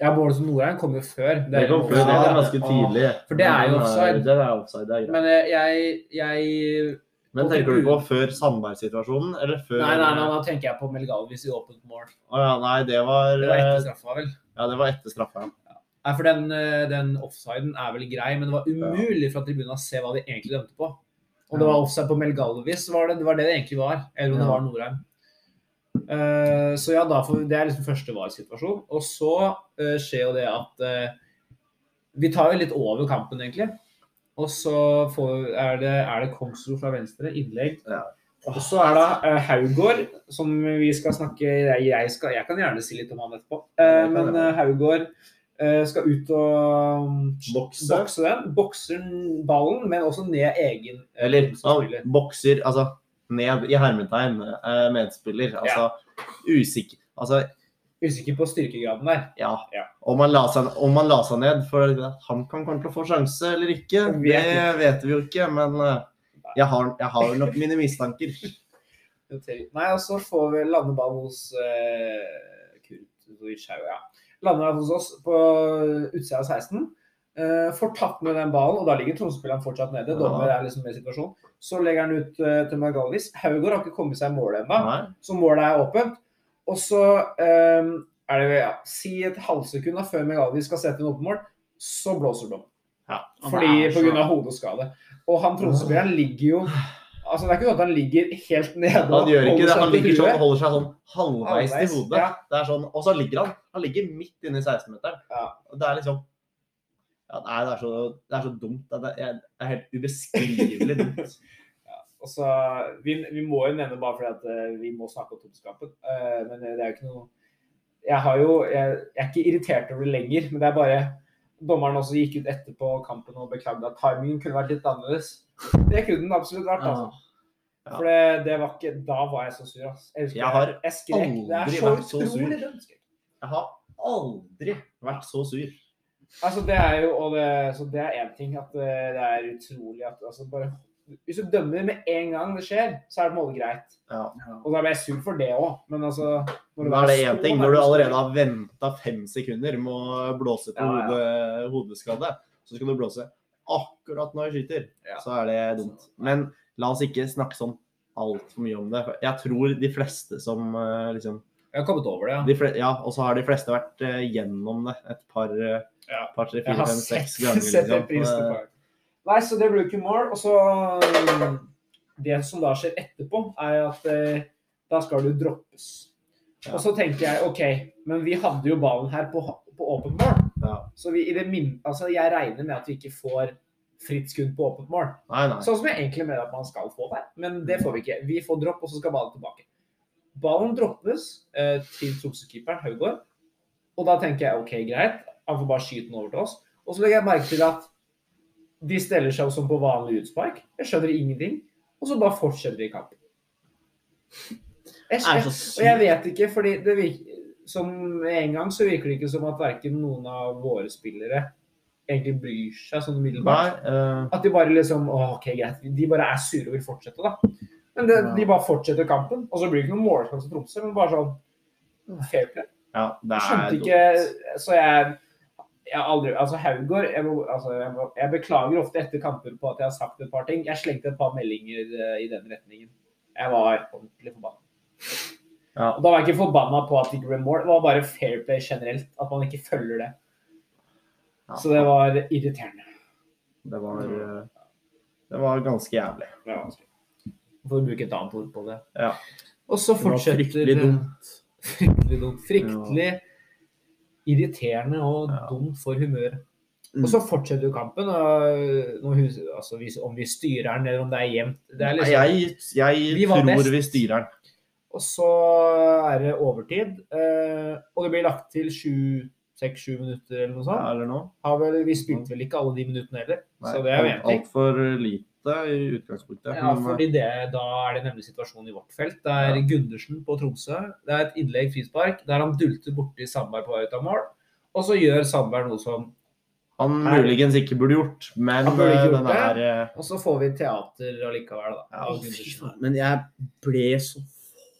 Ja, målet som Norheim kom jo før. Det kom før, det er ganske tidlig. For det er jo offside. Det er offside, det er greit. Men jeg, jeg Men tenker du på før Sandberg-situasjonen, eller før Nei, nei, nei, nå tenker jeg på Melgalvis i åpent mål. Å ja, nei, det var Det var etter straffa, vel? Ja, det var etter straffa. Nei, for den, eh, den offsiden er vel grei, men det var umulig fra tribunen å se hva de egentlig dømte på. Om det var offside på Melgalvis, var det, det var det det egentlig var. Eller om det var Norheim. Uh, så ja, da får, det er liksom første var-situasjon. Og så uh, skjer jo det at uh, Vi tar jo litt over kampen, egentlig. Og så får, er det, er det Kongsro fra venstre, innlegg. Ja. Og så er det Haugård, som vi skal snakke jeg, skal, jeg kan gjerne si litt om han etterpå. Men Haugård skal ut og um, Bokse. bokse den. Bokser ballen, men også ned egen eh, Eller han bokser altså ned i hermetegn eh, medspiller. Altså usikker Altså, Usikker på styrkegraden der. ja. Ja. Om han la seg, seg ned for han kan komme til å få sjanse eller ikke, det vet vi jo ikke. Men eh, jeg har, jeg har nok mine mistanker. Nei, og så får vi lande ballen hos uh, Kurt her, ja. Lander hos oss på utsida av 16. Uh, får tatt med den ballen, og da ligger Tromsø-spilleren fortsatt nede. Ja. Dommer er liksom med i situasjonen. Så legger han ut uh, til Magalvis. Haugård har ikke kommet seg i mål ennå, så målet er åpent. Og så um, er det ja, si et halvsekund før Magalvis skal sette en åpen mål, så blåser dom, Ja. Fordi er så- pga. hodeskade. Og han Tromsø-spilleren ligger jo Altså, det er ikke sånn at han ligger helt nede Han gjør ikke det. Han ligger sånn, huet. holder seg sånn halvveis til hodet. ja. Det er sånn, og så ligger han Han ligger midt inne i 16-meteren. Ja. Det er liksom ja, Nei, det er så, det er så dumt. Det er, det er helt ubeskrivelig dumt. Og så, vi, vi må jo nevne bare fordi at eh, vi må snakke om tomskapen. Uh, men det er jo ikke noe Jeg har jo jeg, jeg er ikke irritert over det lenger, men det er bare Dommeren også gikk ut etterpå kampen og beklagde at timingen kunne vært litt annerledes. Det kunne den absolutt vært. altså. Ja. For det, det var ikke Da var jeg så sur. Altså. Jeg, husker Jeg har jeg skrek. Aldri så vært så sur. Jeg har aldri vært så sur. Altså, det er jo og det, så det er én ting at det, det er utrolig at altså, bare, Hvis du dømmer med en gang det skjer, så er det på en måte greit. Ja. Og da ble jeg sur for det òg, men altså når Da er det én ting. Når du allerede har venta fem sekunder med å blåse til ja. hode, hodeskade, så skal du blåse akkurat når jeg skyter, Ja. så er det dumt. Men la oss ikke snakke sånn altfor mye om det. Jeg tror de fleste som eh, liksom Jeg har kommet over det, ja. de fleste, ja, Og så har de fleste vært uh, gjennom det et par, uh, Ja. par tre, fire, fem, seks ganger. sett det Liksom. pris Eh, på. Nei, så det ble ikke mål. Og så um, Det som da skjer etterpå, er at uh, da skal du droppes. Ja. Og så tenker jeg OK, men vi hadde jo ballen her på, på åpen mål. Ja. Så vi, i det min, altså jeg regner med at vi ikke får fritt skudd på åpent mål. Nei, nei. Sånn som jeg egentlig mener at man skal få der. Men det får vi ikke. Vi får dropp, og så skal ballen tilbake. Ballen droppes eh, til Tromsø-keeperen Haugård. Og da tenker jeg OK, greit. Han får bare skyte den over til oss. Og så legger jeg merke til at de steller seg som på vanlig utspark. Jeg skjønner ingenting. Og så bare fortsetter de kampen. Jeg, jeg, og jeg vet ikke, fordi det virker som en gang så virker det ikke som at verken noen av våre spillere egentlig bryr seg sånn umiddelbart. eh, At de bare liksom OK, greit. De bare er sure og vil fortsette, da. Men det, Ja. de bare fortsetter kampen. Og så blir det ikke noen målsjanse til Tromsø, men bare sånn fair play. ja, det er skjønte ikke Så jeg jeg aldri, altså Haugård jeg, må, altså jeg, må, jeg beklager ofte etter kamper på at jeg har sagt et par ting. Jeg slengte et par meldinger eh, i den retningen. Jeg var ordentlig forbanna. Ja. Og Da var jeg ikke forbanna på at det ikke ble mål, det var bare fair play generelt. At man ikke følger det. Ja. Så det var irriterende. Det var, eh, det var ganske jævlig. Ja. For å bruke et annet ord på det. Ja. Og så fortsetter Det fryktelig dumt. Fryktelig dumt. Fryktelig irriterende og dumt for humøret. Mm. Og så fortsetter jo kampen. Og altså, om vi styrer den, eller om det er jevnt liksom, Jeg, jeg tror vi styrer den. Og så er det overtid. eh, og det blir lagt til sju, seks-sju minutter eller noe Ja, sånt. eller noe. Har vel, vi spilte vel ikke alle de minuttene heller, Nei, så det er jo alt- én ting. Altfor lite i utgangspunktet. Ja, fordi det, da er det nemlig situasjonen i vårt felt. Det er Ja. Gundersen på Tromsø. Det er et innlegg frispark der han dulter borti Sandberg på vei ut av mål. Og så gjør Sandberg noe som han muligens ikke burde gjort, men Han burde ikke eh, gjort den er eh, Og så får vi teater allikevel, da. Ja, fy faen. Men jeg ble så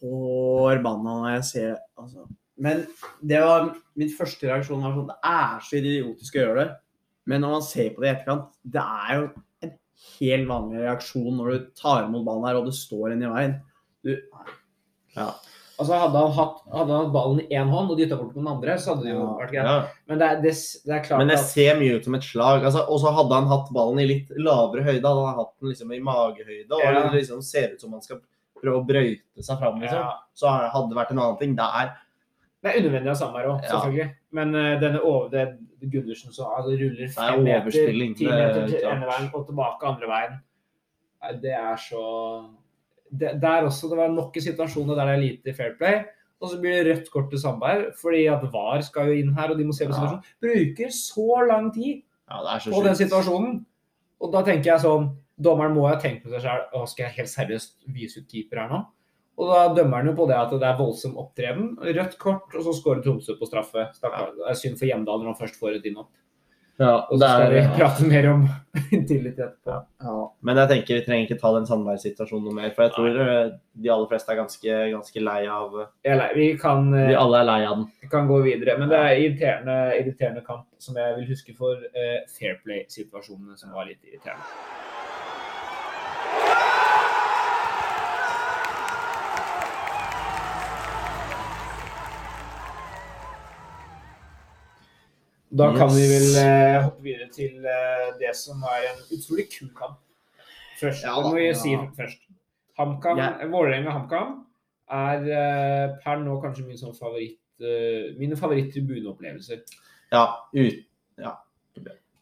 forbanna når jeg ser altså. Men det var min første reaksjon var sånn Det er så idiotisk å gjøre det. Men når man ser på det i etterkant, det er jo en helt vanlig reaksjon når du tar imot ballen her og det står en i veien. Du, Altså Hadde han hatt, hadde han hatt ballen i én hånd og dytta bort på den andre, så hadde det jo vært greit. ja. Men det er, det, det er klart Men det at ser mye ut som et slag. Altså, og så hadde han hatt ballen i litt lavere høyde. Hadde han hatt den liksom i magehøyde og Ja. det liksom ser ut som han skal prøve å brøyte seg fram, liksom. ja, Så hadde det vært en annen ting. Det er Det er unødvendig av Sandberg òg, Ja. selvfølgelig. Men uh, denne over, det, Gundersen så altså, ruller er fem meter, ti er meter til ene veien og tilbake andre veien. Nei, Det er så det, Der også, det var nok i situasjoner der det er lite fair play. Og så blir det rødt kort til Sandberg, fordi at VAR skal jo inn her, og de må se på Ja. situasjonen. Bruker så lang tid Ja, det er så på den situasjonen. Og da tenker jeg sånn Dommeren må ha tenkt på seg selv, skal jeg helt seriøst vise ut keeper her nå? Og da dømmer han jo på det at det er voldsom opptreden. Rødt kort, og så skårer Tromsø på straffe. Stakkar. Det er synd for Hjemdal når han først får et innhopp. Ja, Og så skal vi prate mer om tillit etterpå. Ja. men jeg tenker vi trenger ikke ta den Sandberg-situasjonen noe mer, for jeg tror Nei. de aller fleste er ganske, ganske lei av er lei. Vi kan, eh, Vi alle er lei av den. vi kan gå videre. Men det er irriterende, irriterende kamp som jeg vil huske for uh, fair play-situasjonene, som var litt irriterende. Da kan vi vel eh, hoppe videre til eh, det som er en utrolig kul kamp. Først, Ja det da, må vi ja. si først. HamKam, Ja. Vålerenga-HamKam er eh, per nå kanskje min sånn favoritt, eh, mine favoritt-tribuneopplevelser. Ja, ut,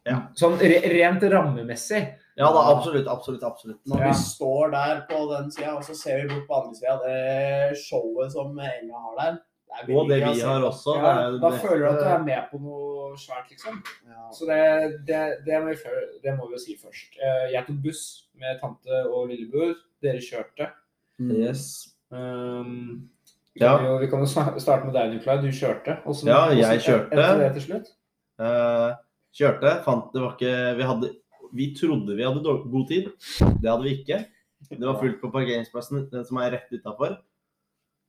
Ja. Sånn re rent rammemessig. ja da, absolutt, absolutt, absolutt. Når Ja. vi står der på den sida, og så ser vi bort på andre sida, det showet som Enga har der det Og det vi se har også. Ja, da det- føler du at du er med på noe svært, liksom. Ja. Så det, det, det, må, vi, det må vi jo si først. Eh, Jeg tok buss med tante og lillebror. Dere kjørte. Yes. Um, vi, Ja. kan jo, vi kan jo starte med deg, Nikolai. Du kjørte. Også, Ja, jeg kjørte. Etter det til slutt? Uh, kjørte, fant det var ikke Vi hadde Vi trodde vi hadde god tid. Det hadde vi ikke. Det var fullt på parkeringsplassen, den som er rett utafor.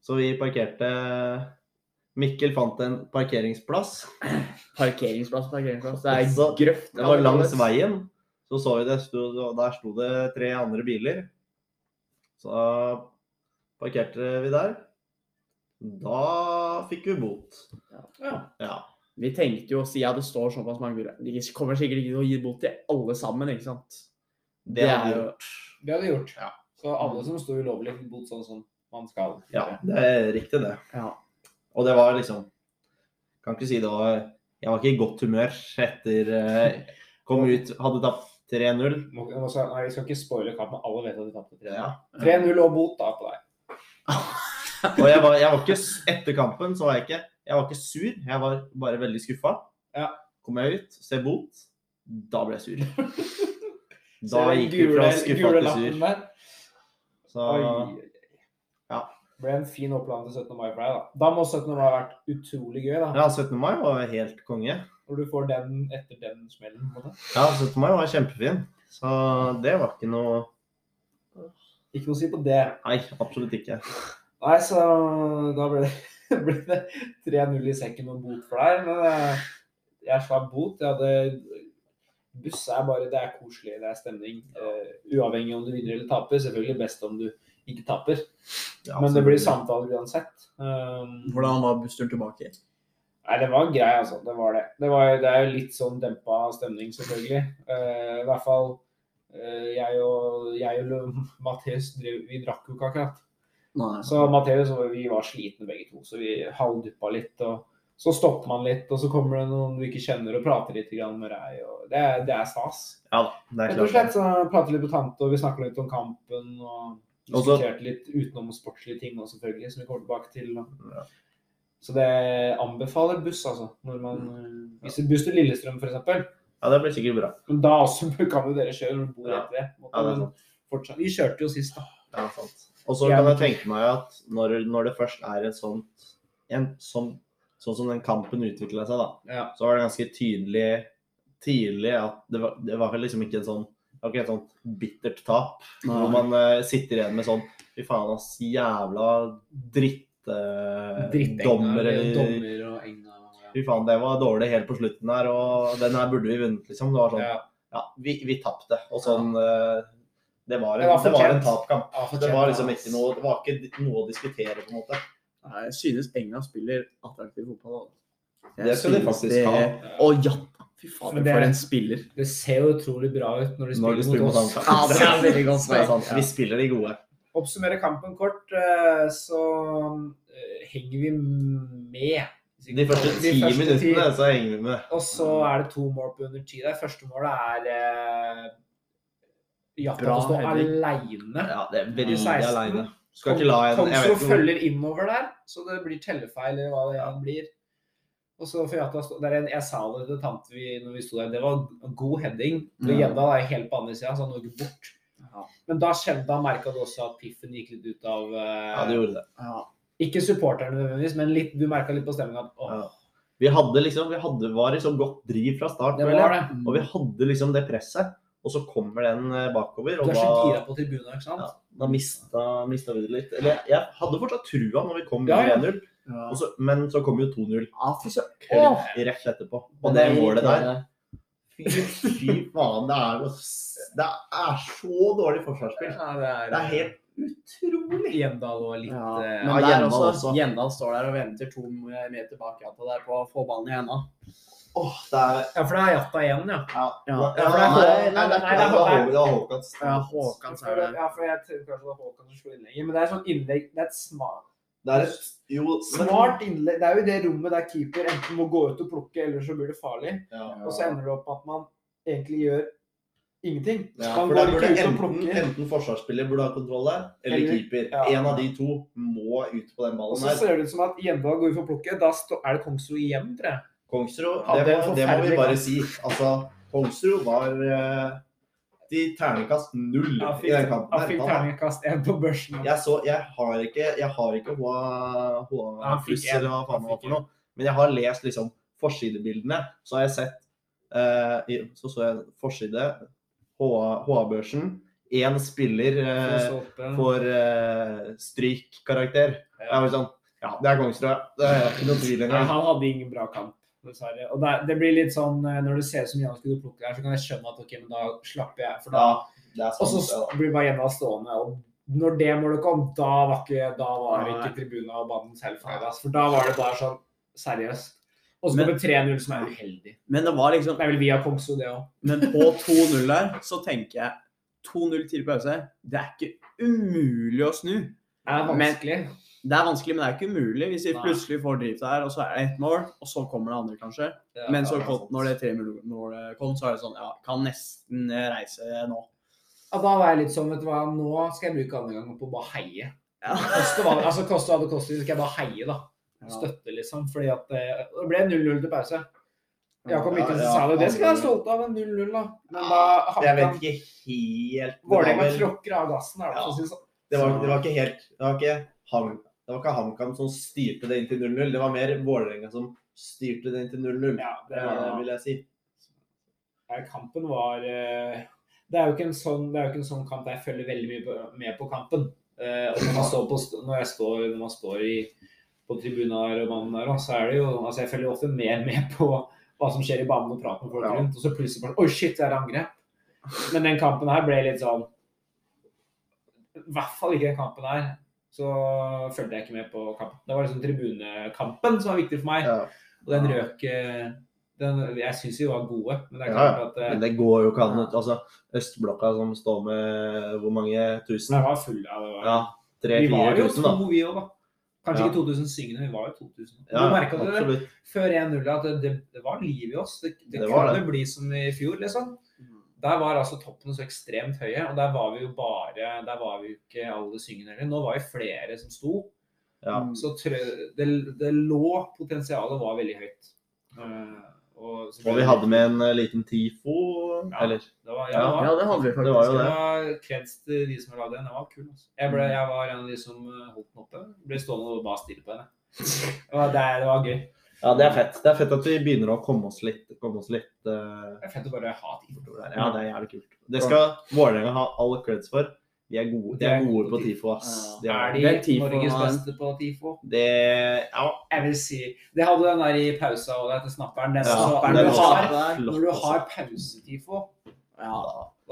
Så vi parkerte Mikkel fant en parkeringsplass. Parkeringsplass, parkeringsplass. Det er Så- grøft. Det var langs veien. Så så vi det, sto, der sto det tre andre biler. Så parkerte vi der. Da fikk vi bot. Ja. Ja. Vi tenkte jo, siden det står såpass mange biler De kommer sikkert ikke til å gi bot til alle sammen, ikke sant? Det hadde vi er gjort. Det hadde gjort. Ja. Så alle som sto ulovlig, fikk bot sånn som man skal. Ja, det er riktig, det. Ja. Og det var liksom Kan ikke si det var Jeg var ikke i godt humør etter eh, Kom ut, hadde tapt 3-0. Må- må Nei, vi skal ikke spoile kampen. Alle vet at de tapte 3-0. Ja. 3-0 og bot da på deg. Og jeg var, jeg var ikke Etter kampen så var jeg ikke Jeg var ikke sur, jeg var bare veldig skuffa. Ja. Kom jeg ut, ser bot, da ble jeg sur. Da gikk vi fra skuffa til sur. Så ble en fin oppland til 17. mai for deg, da. Da må 17. mai ha vært utrolig gøy, da. ja, 17. mai var helt konge. Når du får den etter den smellen. på måte. Ja, 17. mai var kjempefin. Så det var ikke noe Ikke noe å si på det. Nei, absolutt ikke. Nei, så da ble det, ble det 3-0 i sekken og bot for deg. Men eh, jeg slapp bot. Jeg hadde Buss er bare Det er koselig, det er stemning. Uh, uavhengig om du vinner eller taper. Selvfølgelig best om du ikke taper. Ja, Men det blir samtale uansett. Um, Hvordan var bussturen tilbake? Nei, det var grei, altså. Det var det. Det, var, det er jo litt sånn dempa stemning, selvfølgelig. Uh, I hvert fall uh, jeg og, jeg og Matheus vi drakk jo ikke akkurat. Nei. Så Matheus og vi var slitne begge to, så vi halvduppa litt. og Så stopper man litt, og så kommer det noen du ikke kjenner og prater litt med deg. og Det, er- det er stas. Ja det er Rett og slett så prater litt med tante, og vi snakker litt om kampen. og Diskuterte litt utenom sportslige ting også, selvfølgelig, som vi kommer tilbake til. Ja. Så det anbefaler buss, altså. Når man, mm. hvis du buss til Lillestrøm, f.eks. Ja, det blir sikkert bra. Men da også kan jo dere kjøre når du bor rett ved. Ja, vi kjørte jo sist, da. Ja, sant. Og så kan jeg tenke meg at når, når det først er en sånn en sånn, sånn som den kampen utvikla seg, da, Ja. så var det ganske tydelig tidlig at det var, det var liksom ikke en sånn det var ikke et sånt bittert tap. Hvor man uh, sitter igjen med sånn Fy faen, ass. Jævla drittdommer. Drittenger, eller dommer og enga. Fy faen, det var dårlig helt på slutten her, og den her burde vi vunnet, liksom. Det var sånn Ja. Ja, vi, vi tapte. Og sånn uh, Det var en, Det var det var en tapkamp. Ja, Det var liksom ikke noe Det var ikke noe å diskutere, på en måte. Nei, Jeg synes Enga spiller attraktiv fotball. Det skal de faktisk det- ha. Å ja! Fy faen, Men det- for en spiller. Det ser jo utrolig bra ut når de Når de spiller, spiller mot oss. Ja, det er veldig godt Det er Vi spiller de gode. Oppsummere kampen kort, eh, så eh, henger vi med. De første ti minuttene så henger vi med. Og så er det to mål på under ti der. Første målet er eh, som står heading. aleine. Ja, det er veldig 16. aleine. Skal ikke la en Kongsro følger innover der, så det blir tellefeil eller hva det enn blir. Og så får Jatta stå det er en, Jeg sa det til tante vi, når vi sto der, det var en god heading. For. Gjedda er helt på andre sida, så han når ikke bort. Ja. Men da skjedde da merka du også at piffen gikk litt ut av uh, Ja, det gjorde det. Ja. Ikke supporterne nødvendigvis, men litt, du merka litt på stemninga at åh, Ja. Vi hadde liksom, vi hadde, var så godt driv fra start, Det var det. og vi hadde liksom det presset. Og så kommer den bakover. bakover, Du er så gira på tribunen, ikke sant? ja, da mista, mista vi det litt. Eller jeg hadde fortsatt trua når vi kom Ja, ja. 1-0, Ja. og så- men så kom jo 2-0 Ja, fy søren. helt rett etterpå. Og det målet der Fy, faen, det er, det er så dårlig forsvarsspill. Ja, det er, Det er helt utrolig. Gjendal og litt Ja, eh, men Ja, Gjendal også, også. Gjendal står der og venter to meter bak Jata der på å få ballen i henda. Oh, er Ja, for det er Jatta igjen, ja. Ja, Ja. ja, Ja, for det er nei, er det er Håkans. Ja, Håkan For er det- det. Ja, for jeg kanskje det var Håkans som slo innlegget. Men det er sånn innlegg Det er et smart, Det er et jo, smart innlegg. Det er jo det rommet der keeper enten må gå ut og plukke, eller så blir det farlig. Ja. Og så ender det opp med at man egentlig gjør ingenting. Ja, for der burde enten, enten forsvarsspiller burde ha kontroll der, eller, Eller- keeper. ja. En av de to må ut på den ballen Og så ser det ut som at Gjendal går ut for plukket. Da er det Kongsro igjen, tror jeg. Kongsrud, det, må- det må vi bare si. Altså, Kongsrud var de terningkast null i den kampen. han fikk terningkast én på børsen. Jeg, så, jeg har ikke, jeg har ikke HA, HA Han fikk pluss eller hva faen det var for noe. Men jeg har lest liksom forsidebildene. Så har jeg sett eh, Så så jeg forside, HA-børsen. Én spiller eh, får eh, strykkarakter. Jeg var sånn Ja, det er Kongsrud. Det er ikke noe tvil engang. han hadde ingen bra kamp, dessverre. Og det, det blir litt sånn eh, Når det ser ut som Jan skulle plukke her, så kan jeg skjønne at ok, men da slapper jeg. For da, Ja, er og så sant. blir bare Gjenna stående. Og når det målet kom, da var ikke, da var ikke tribunen og banen selv feil. For da var det bare sånn seriøst. Og så Men- kommer 3-0, som er uheldig. Men det var liksom Det er vel via Kongsro, det òg. Men på 2-0 der, så tenker jeg 2-0 til pause. Det er ikke umulig å snu. Det er Men- vanskelig. Det er vanskelig, men det er ikke umulig hvis vi Nei. plutselig får drift der, og så er det ett mål, og så kommer det andre, kanskje. Ja, Men så er sant. når det 3-0-målet kom, så er det sånn Ja, kan nesten reise nå. Ja, da var jeg litt sånn, vet du hva, nå skal jeg bruke andre gangen på å bare heie. Ja. Koste hva, altså koste hva det koster, så skal jeg bare heie, da. Ja. Støtte, liksom. Fordi at eh, det ble 0-0 til pause. Jakob Ja, Mikkelsen ja, sa det. Det skal jeg være stolt av, en 0-0, da. Men da Jeg vet ikke helt Vålerenga tråkker av gassen, er det Ja. det sånn. Det var, det var ikke helt Det var ikke, ham, det var ikke HamKam som styrte det inn til 0-0. Det var mer Vålerenga som styrte det inn til 0-0. Ja, det Det var, vil jeg si. Kampen var eh, Det er jo ikke en sånn, det er jo ikke en sånn kamp der jeg følger veldig mye på, med på kampen. Eh, og når man står, på, når jeg står, når man står i, på tribunen der og banen der, så er det jo altså Jeg følger ofte mer med på hva som skjer i banen og prater med folk rundt. Og så plutselig bare Oi, shit, det er angrep. Men den kampen her ble litt sånn I hvert fall ikke den kampen her. Så fulgte jeg ikke med på kampen. Det var liksom tribunekampen som var viktig for meg. Ja. Og den røk eh, den, Jeg syns vi var gode, men det er Ja, klart at eh, Men det går jo ikke an. Altså, Østblokka som står med hvor mange tusen? Den var full av det. Var. Ja, vi var 3000-4000, jo to, vi òg, da. Kanskje Ja. ikke 2000 syngende, vi var jo 2000. Ja, du merka det før 1-0 at det, det, det var liv i oss. Det, det, Det kunne det. bli som i fjor, liksom. Der var altså toppene så ekstremt høye, og der var vi jo bare Der var vi jo ikke alle syngende heller. Nå var vi flere som sto. Ja. Så trø, det, det lå Potensialet var veldig høyt. Eh, og, så Og vi hadde med en eh, liten TIFO, Ja. eller? det var, ja, Ja, det Ja, det hadde vi Det var jo Det det. var kreds til de som lagde den. Den var kul. Altså. Jeg, ble, jeg var en av de som eh, holdt den oppe. Ble stående og bare stille på henne. Det var, det, det var gøy. Ja, det er fett. Det er fett at vi begynner å komme oss litt, komme oss litt uh... Det er fett å bare ha tid bortover der. Ja, det er jævlig kult. Det skal Vålerenga ha all creds for. De er gode, de er gode på TIFO, ass. De Er er, de Tifo Norges beste på TIFO? det, ja, Jeg vil si Det hadde den der i pausa og det til snapperen. Den, Ja, snapperen, når, du har, flott, når du har pause-TIFO Ja.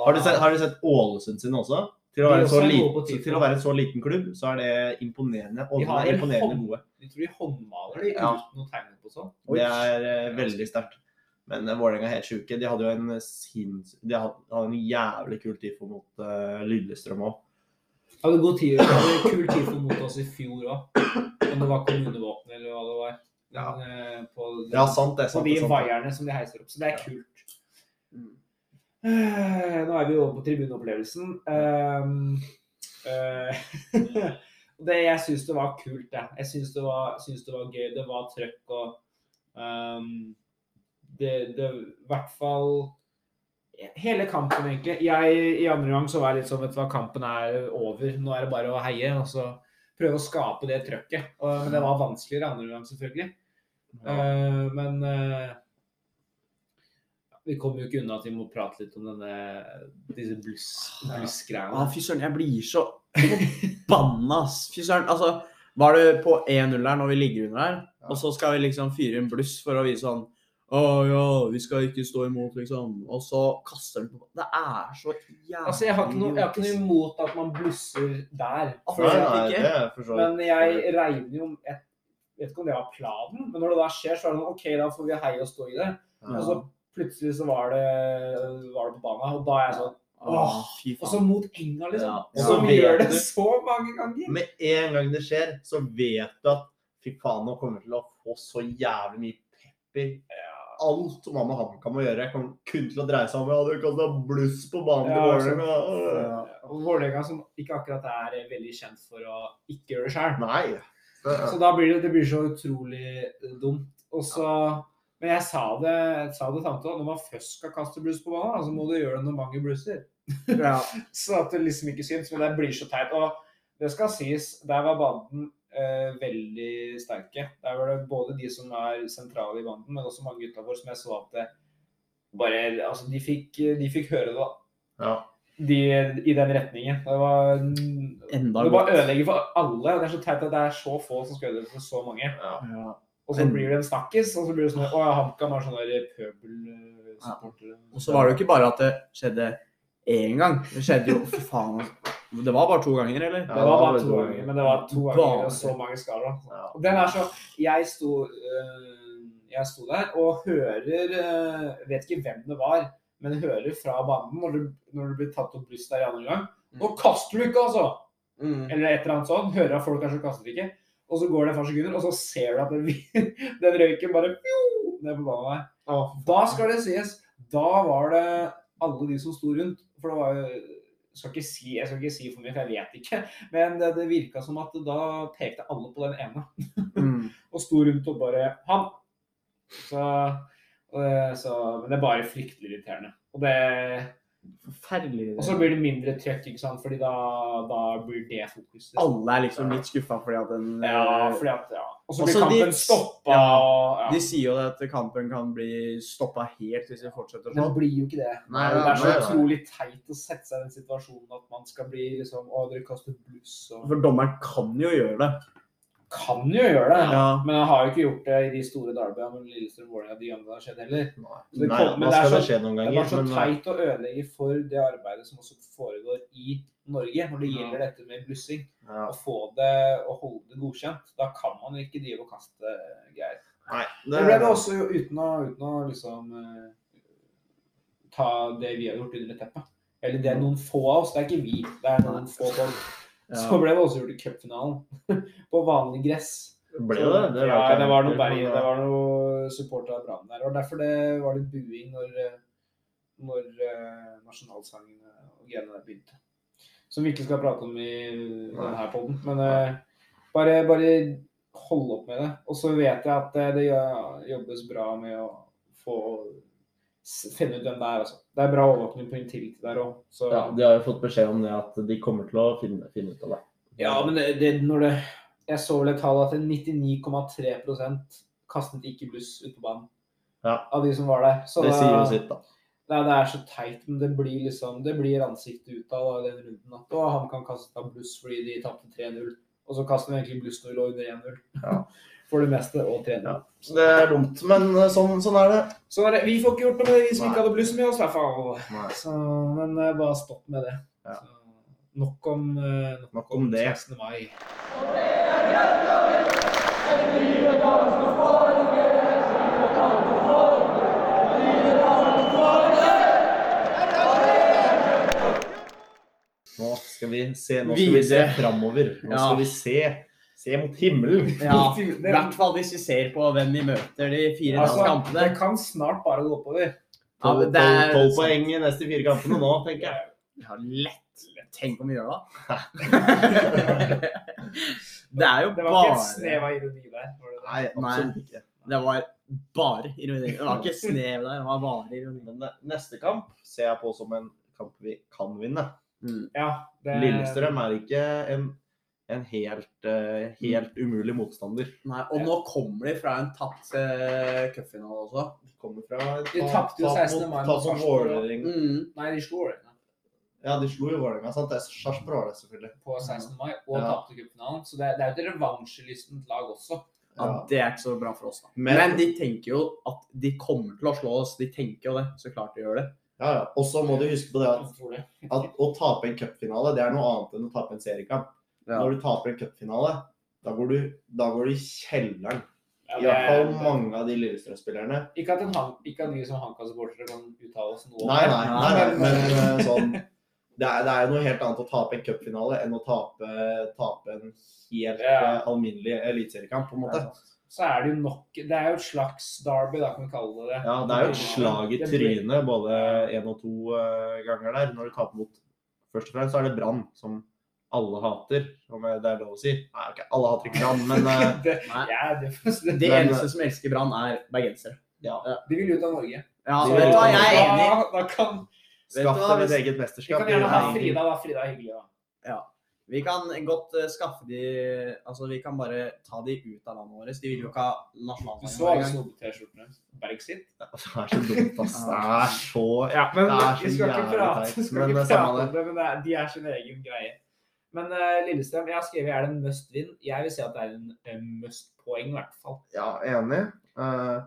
Har du sett, har du sett Ålesund sin også? Til å, være så liten, til å være en så liten klubb, så er det imponerende. Og De har er imponerende hånd- gode. Jeg tror de håndmaler de Ja. uten noe tegne på sånn. Det er uh, veldig sterkt. Men uh, Vålerenga er helt sjuke. De hadde jo en sinns... De hadde, hadde en jævlig kul TIFO mot uh, Lillestrøm òg. Hadde god tid, hadde kul TIFO mot oss i fjor òg. Om det var kommunevåpenet eller hva det var. Men, eh, på, Ja, sant det. på de det, sant, det. vaierne som de heiser opp. Så det er Ja. kult. Eh, Nå er vi over på tribuneopplevelsen. Um, eh, det, jeg syns det var kult, jeg. Jeg syns det, var- det var gøy. Det var trøkk og um, det, det I hvert fall Hele kampen, egentlig. Jeg, I andre gang så var jeg litt sånn Vet du hva, kampen er over. Nå er det bare å heie. Og så prøve å skape det trøkket. Men det var vanskeligere andre gang, selvfølgelig. Uh, men eh, vi kommer jo ikke unna at vi må prate litt om denne, disse bluss-greiene. blussgreiene. fy søren, jeg blir så forbanna, ass. Fy søren. Altså, var det på 1-0 her når vi ligger under her, Ja. og så skal vi liksom fyre inn bluss for å vise sånn Å ja, vi skal ikke stå imot, liksom. Og så kaster den på Det er så jævlig Altså, jeg har ikke noe, jeg har ikke noe imot at man blusser der. For Nei, nei, ikke- det er for så men jeg regner jo Jeg vet ikke om det var planen, men når det da skjer, så er det sånn OK, da får vi heie og stå i det. Ja. Og så plutselig så var det, var det på banen, og da er jeg sånn Åh, Og så mot Enga, liksom. Ja. Ja, Som gjør det så mange ganger. Med en gang det skjer, så vet du at fy faen, nå kommer til å få så jævlig mye pepper. Alt som har med HamKam å gjøre, kommer kun til å dreie seg om ja, du kasta bluss på banen til Ja, Vålerenga. Og Vålerenga, som ikke akkurat er veldig kjent for å ikke gjøre det sjøl. Så da blir det, det blir så utrolig dumt. Og så, men jeg sa det, sa det tante òg, når man først skal kaste bluss på banen, så må du gjøre det når mange blusser. Ja. Så at det liksom ikke syns, men det blir så teit. Og det skal sies, der var banden eh, veldig sterke. Der var det både de som er sentrale i banden, men også mange utafor som jeg så at det bare Altså, de fikk, de fikk høre det, da. Ja. De, I den retningen. Det var Enda Det var ødelegger for alle. Det er så teit at det er så få som skal ødelegge for så mange. Ja. Ja. Og så Men- blir det en snakkis, og så blir det sånn Å ja, HamKam har sånne der Ja. Og så var det jo ikke bare at det skjedde én gang. Det skjedde jo Fy faen. altså. Det var bare to ganger, eller? Det var bare to ganger, men det var to ganger og så mange skader. Og den er så Jeg sto, øh, jeg sto der og hører øh, Vet ikke hvem det var, men hører fra banen når det, når du blir tatt opp brystet der i andre gang. Nå kaster du ikke, altså! Mm. Eller et eller annet sånt. Hører at folk kanskje kaster ikke. Og så går det et par sekunder, og så ser du at den, den røyken bare pjo, ned på banen der. Da skal det sies, da var det alle de som sto rundt. For det var jo skal si, Jeg skal ikke si for mye, for jeg vet ikke. Men det, det virka som at da pekte alle på den ene. Mm. Og sto rundt og bare Han! Så, det, så Men det er bare fryktelig irriterende. Og det Forferdelig. og så blir det mindre trøkk, ikke sant? Fordi da, da blir det fokuset. Alle er liksom litt skuffa fordi at den Ja, fordi at ja. Og så blir de- kampen stoppa. Ja. Ja. De sier jo det at kampen kan bli stoppa helt hvis vi fortsetter Men det sånn. blir jo ikke det. Nei, det er så utrolig teit å sette seg i den situasjonen at man skal bli liksom Å, dere kaster bluss og For dommeren kan jo gjøre det. Kan jo gjøre det, Ja. men han har jo ikke gjort det i de store derbyene med Lillestrøm Vålerenga de gangene det har skjedd heller. Det Nei, men det er det så- noen Det er bare så Men eh, teit å ødelegge for det arbeidet som også foregår i Norge når det Ja. gjelder dette med blussing. ja. Å få det og holde det godkjent. Da kan man ikke drive og kaste greier. Nei, Det ble det også uten å, uten å liksom eh, ta det vi har gjort under teppet. Eller det er noen få av oss, det er ikke vi. Det er noen få folk. Så ble det også gjort i cupfinalen. På vanlig gress. Ble det det? ja, det var noe berg, det var noe support av Brann der. Og derfor det var litt buing når, eh, når eh, nasjonalsangen og greiene der begynte. Som vi ikke skal prate om i denne poden. Men eh, bare, bare hold opp med det. Og så vet jeg at det jobbes bra med å få finne ut hvem det er. Altså. Det er bra overvåkning på Intility der òg. Så Ja, de har jo fått beskjed om det at de kommer til å finne, finne ut av det. Ja, men det, det, når det Jeg så vel et tall at 99,3% kastet ikke bluss ut på banen. Ja. Av de som var der. Så Det det sier jo sitt, da. Nei, det er så teit, men det blir liksom Det blir ansiktet ut av da, den runden. At han kan kaste av bluss fordi de tapte 3-0. Og så kaster de egentlig bluss når de lå under 1-0. Ja. For det meste. Og 3-0. Ja. Det er dumt, men eh, sånn, sånn er det. sånn, er det, vi får ikke gjort noe med det, vi som Nei. ikke hadde bluss med oss, i hvert fall. Så, men eh, bare stopp med det. Ja. Så, nok om, eh, nok Nok om det. 16. mai. Nå skal vi se, nå skal vi se framover. Nå skal vi se, se mot himmelen. Ja, I hvert fall hvis vi ser på hvem vi møter de fire Altså, neste kampene. det kan snart bare gå oppover. Ja, det er- tolv poeng i neste fire kampene nå, tenker jeg. Ja, lett. Tenk om vi gjør det. det er jo Det var ikke et snev av ironi der. Nei, Nei. absolutt ikke. Det var bare ironi. Det var ikke snev der, det var bare ironi. Men neste kamp ser jeg på som en kamp vi kan vinne. Mm. Ja, det, Lillestrøm er ikke en en helt, eh, helt umulig motstander. Nei, og nå kommer de fra en tapt uh, cupfinale også. De kommer fra De tapte jo 16. mai mot. Vålerenga. Mm. Nei, de slo Vålerenga Ja, de slo jo Vålerenga, sant? Det er Sarpsborg var det, selvfølgelig. på 16. mai og Ja. tapte cupfinalen. Så det, det er jo et revansjelystent lag også. Ja, Ja. Det er ikke så bra for oss, da. Men- Men, de tenker jo at de kommer til å slå oss. De tenker jo det. Så klart de gjør det. Ja, ja. Og så må du huske på det at, at å tape en cupfinale, det er noe annet enn å tape en seriekamp. Når du taper en cupfinale, da går du, da går du i kjelleren. Ja, I hvert er- fall mange av de Lillestrøm-spillerne. Ikke at, en, Han- ikke at vi som HamKam-supportere kan uttale oss noe Nei, nei, nei, nei, men eh, sånn det er, det er noe helt annet å tape en cupfinale enn å tape, tape en helt Ja. eh, alminnelig eliteseriekamp, på en måte. Så er det jo nok Det er jo et slags derby, da, kan vi kalle det det. Ja, det er jo et slag i trynet både én og to eh, ganger der, når du taper mot Først og fremst så er det Brann, som alle hater, om det er lov å si. Nei, ok, alle hater ikke Brann, men eh, det, Nei. ja, det, det, det Men- eneste som elsker Brann, er bergensere. ja. De vil ut av Norge. Ja, De vet du hva, jeg er enig. Da, da kan Skaff hvis- eget Vi kan gjerne ha Frida, da. Frida er hyggelig, da. Vi kan godt eh, skaffe de Altså, vi kan bare ta de ut av landet vårt. De vil jo ikke ha Du så alle engang. snobb-T-skjortene. Berg sitt. Det er så dumt, ass. Det er så Ja, men Det så vi skal ikke prate, skal men ikke prate om det, men det er, de er sin egen greie. Men uh, Lillestrøm, jeg har skrevet er det en must win. Jeg vil si at det er en, must poeng, i hvert fall. Ja, enig. Uh,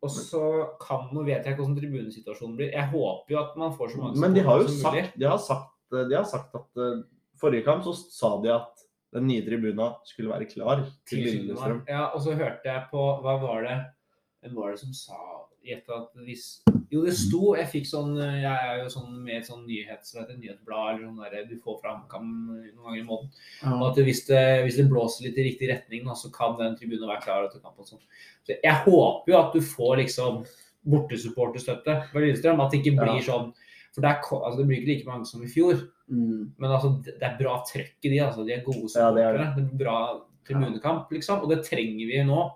Og så kan Nå vet jeg ikke hvordan tribunesituasjonen blir. Jeg håper jo at man får så mange Men de har jo som sagt, de har sagt, de har sagt at uh, Forrige kamp så sa de at den nye tribuna skulle være klar til Til Lillestrøm. Ja, og så hørte jeg på Hva var det Hvem var det som sa Gjett at hvis Jo, det sto Jeg fikk sånn Jeg er jo sånn med et sånn nyhets, et nyhetsblad eller noe der du får fra HamKam noen ganger i måneden. Og at hvis det, hvis det blåser litt i riktig retning, da, så kan den tribunen være klar til kamp. og sånn. Så jeg håper jo at du får liksom bortesupporterstøtte fra Lillestrøm. At det ikke blir Ja. sånn For det, er, altså, det blir ikke like mange som i fjor. Mm. Men altså, det det er bra trøkk i de. altså. De er gode Ja, det er supportere. det, er bra tribunekamp, liksom. Og det trenger vi nå.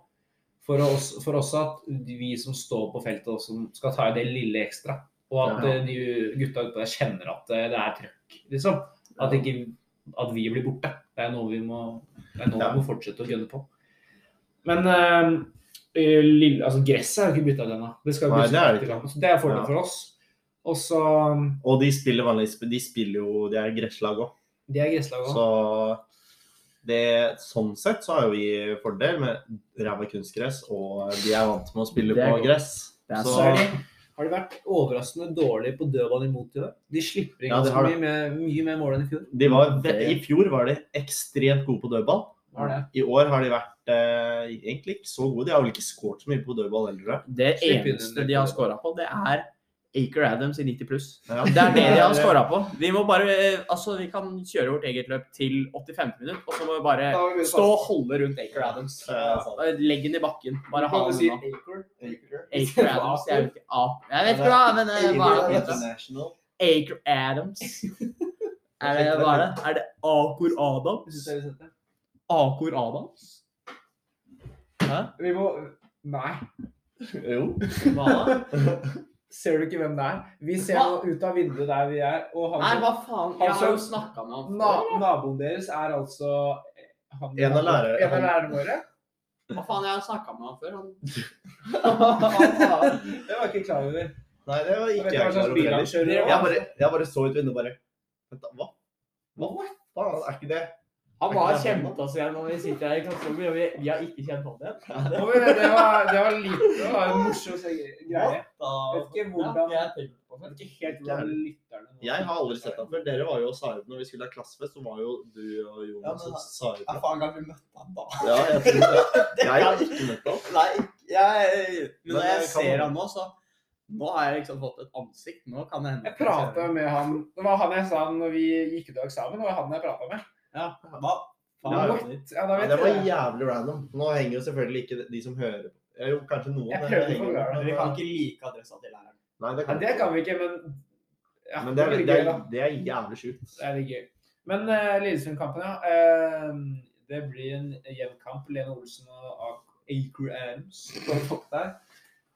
For oss, for oss at vi som står på feltet også skal ta i det lille ekstra. Og at Ja. eh, de gutta utpå der kjenner at eh, det er trøkk, liksom. At, ikke, at vi blir borte. Det er noe vi må, er noe Ja. vi må fortsette å gønne på. Men eh, lille, altså, gresset er jo ikke bytta ut ennå. Det skal det det ut ikke. etterkant. Så det er fordel Ja. for oss. Og så Og de spiller vanligvis De spiller jo De er gresslag òg. De er gresslag òg. Så det, sånn sett så har jo vi fordel med ræva kunstgress, og de er vant med å spille på godt. gress. Så- Så de, har de vært overraskende dårlige på dødball imot i år. De slipper ikke Ja, de har mye, mer- mye mer mål enn i fjor. De var, I fjor var de ekstremt gode på dødball. I år har de vært eh, egentlig ikke så gode. De har vel ikke skåret så mye på dødball heller. Det eneste de har skåra på, det er Aker Adams i 90 pluss. Ja. Det er det de har scora på. Vi må bare eh, Altså, vi kan kjøre vårt eget løp til 85 minutter, og så må vi bare vi stå og holde rundt Aker Adams. Ja. Eh, Legg den i bakken. Bare ha den si unna. Acre? Aker Adams. Jeg vet ikke, ah, jeg vet ikke hva, men eh, hva er det? Aker Adams. Er det, hva er det? Er det Akor Adams? Akor Adams? Hæ? Vi må Nei. Jo. Hva da? Ser du ikke hvem det er? Vi ser Hva? ut av vinduet der vi er, og han Nei, hva faen? Jeg har jo snakka med han na. Naboen deres er altså han, En av lærerne våre. Hva faen, jeg har snakka med han før. Han... Det var ikke klar over. Nei, det var ikke jeg hva klar over heller. Jeg jeg bare så ut vinduet og bare Vent. Hva? Hva? Faen, er ikke det Han var kjent oss igjen når vi sitter her i klasserommet, og vi, vi har ikke kjent han igjen. Det var, det var, litt Det var en morsom greie. Da, Vet ikke hvordan- Ja, jeg tenkte på det. vet ikke helt hvordan lytterne Jeg har aldri sett ham før. Dere var jo og sa ut når vi skulle ha klassefest, så var jo du og Jonas men- og sa ut. Ja, faen, kanskje vi møtte ham da. Ja, jeg tror det. Jeg har ikke møtt ham. Nei, jeg, men når jeg jeg ser ham nå, så Nå har jeg liksom fått et ansikt. Nå kan det hende Jeg prata med han Det var han jeg sa når vi gikk ut av eksamen. Det var han jeg prata med. Ja, hva? Ja, What? Ja, da Ja, vet det var jeg det. jævlig random. Nå henger jo selvfølgelig ikke de som hører på. Ja, Jo, kanskje noen. Jeg men prøvde å henger- forklare det. Vi kan ikke like adressa til læreren. Nei, det Ja, kan, det kan vi ikke, men ja, Men det er, blir det gøy, er, da. det er jævlig sjukt. Det er litt gøy. Men uh, Lillesund-kampen, ja. Eh, det blir en jevn kamp. Lene Olsen og Acre Adams på topp der.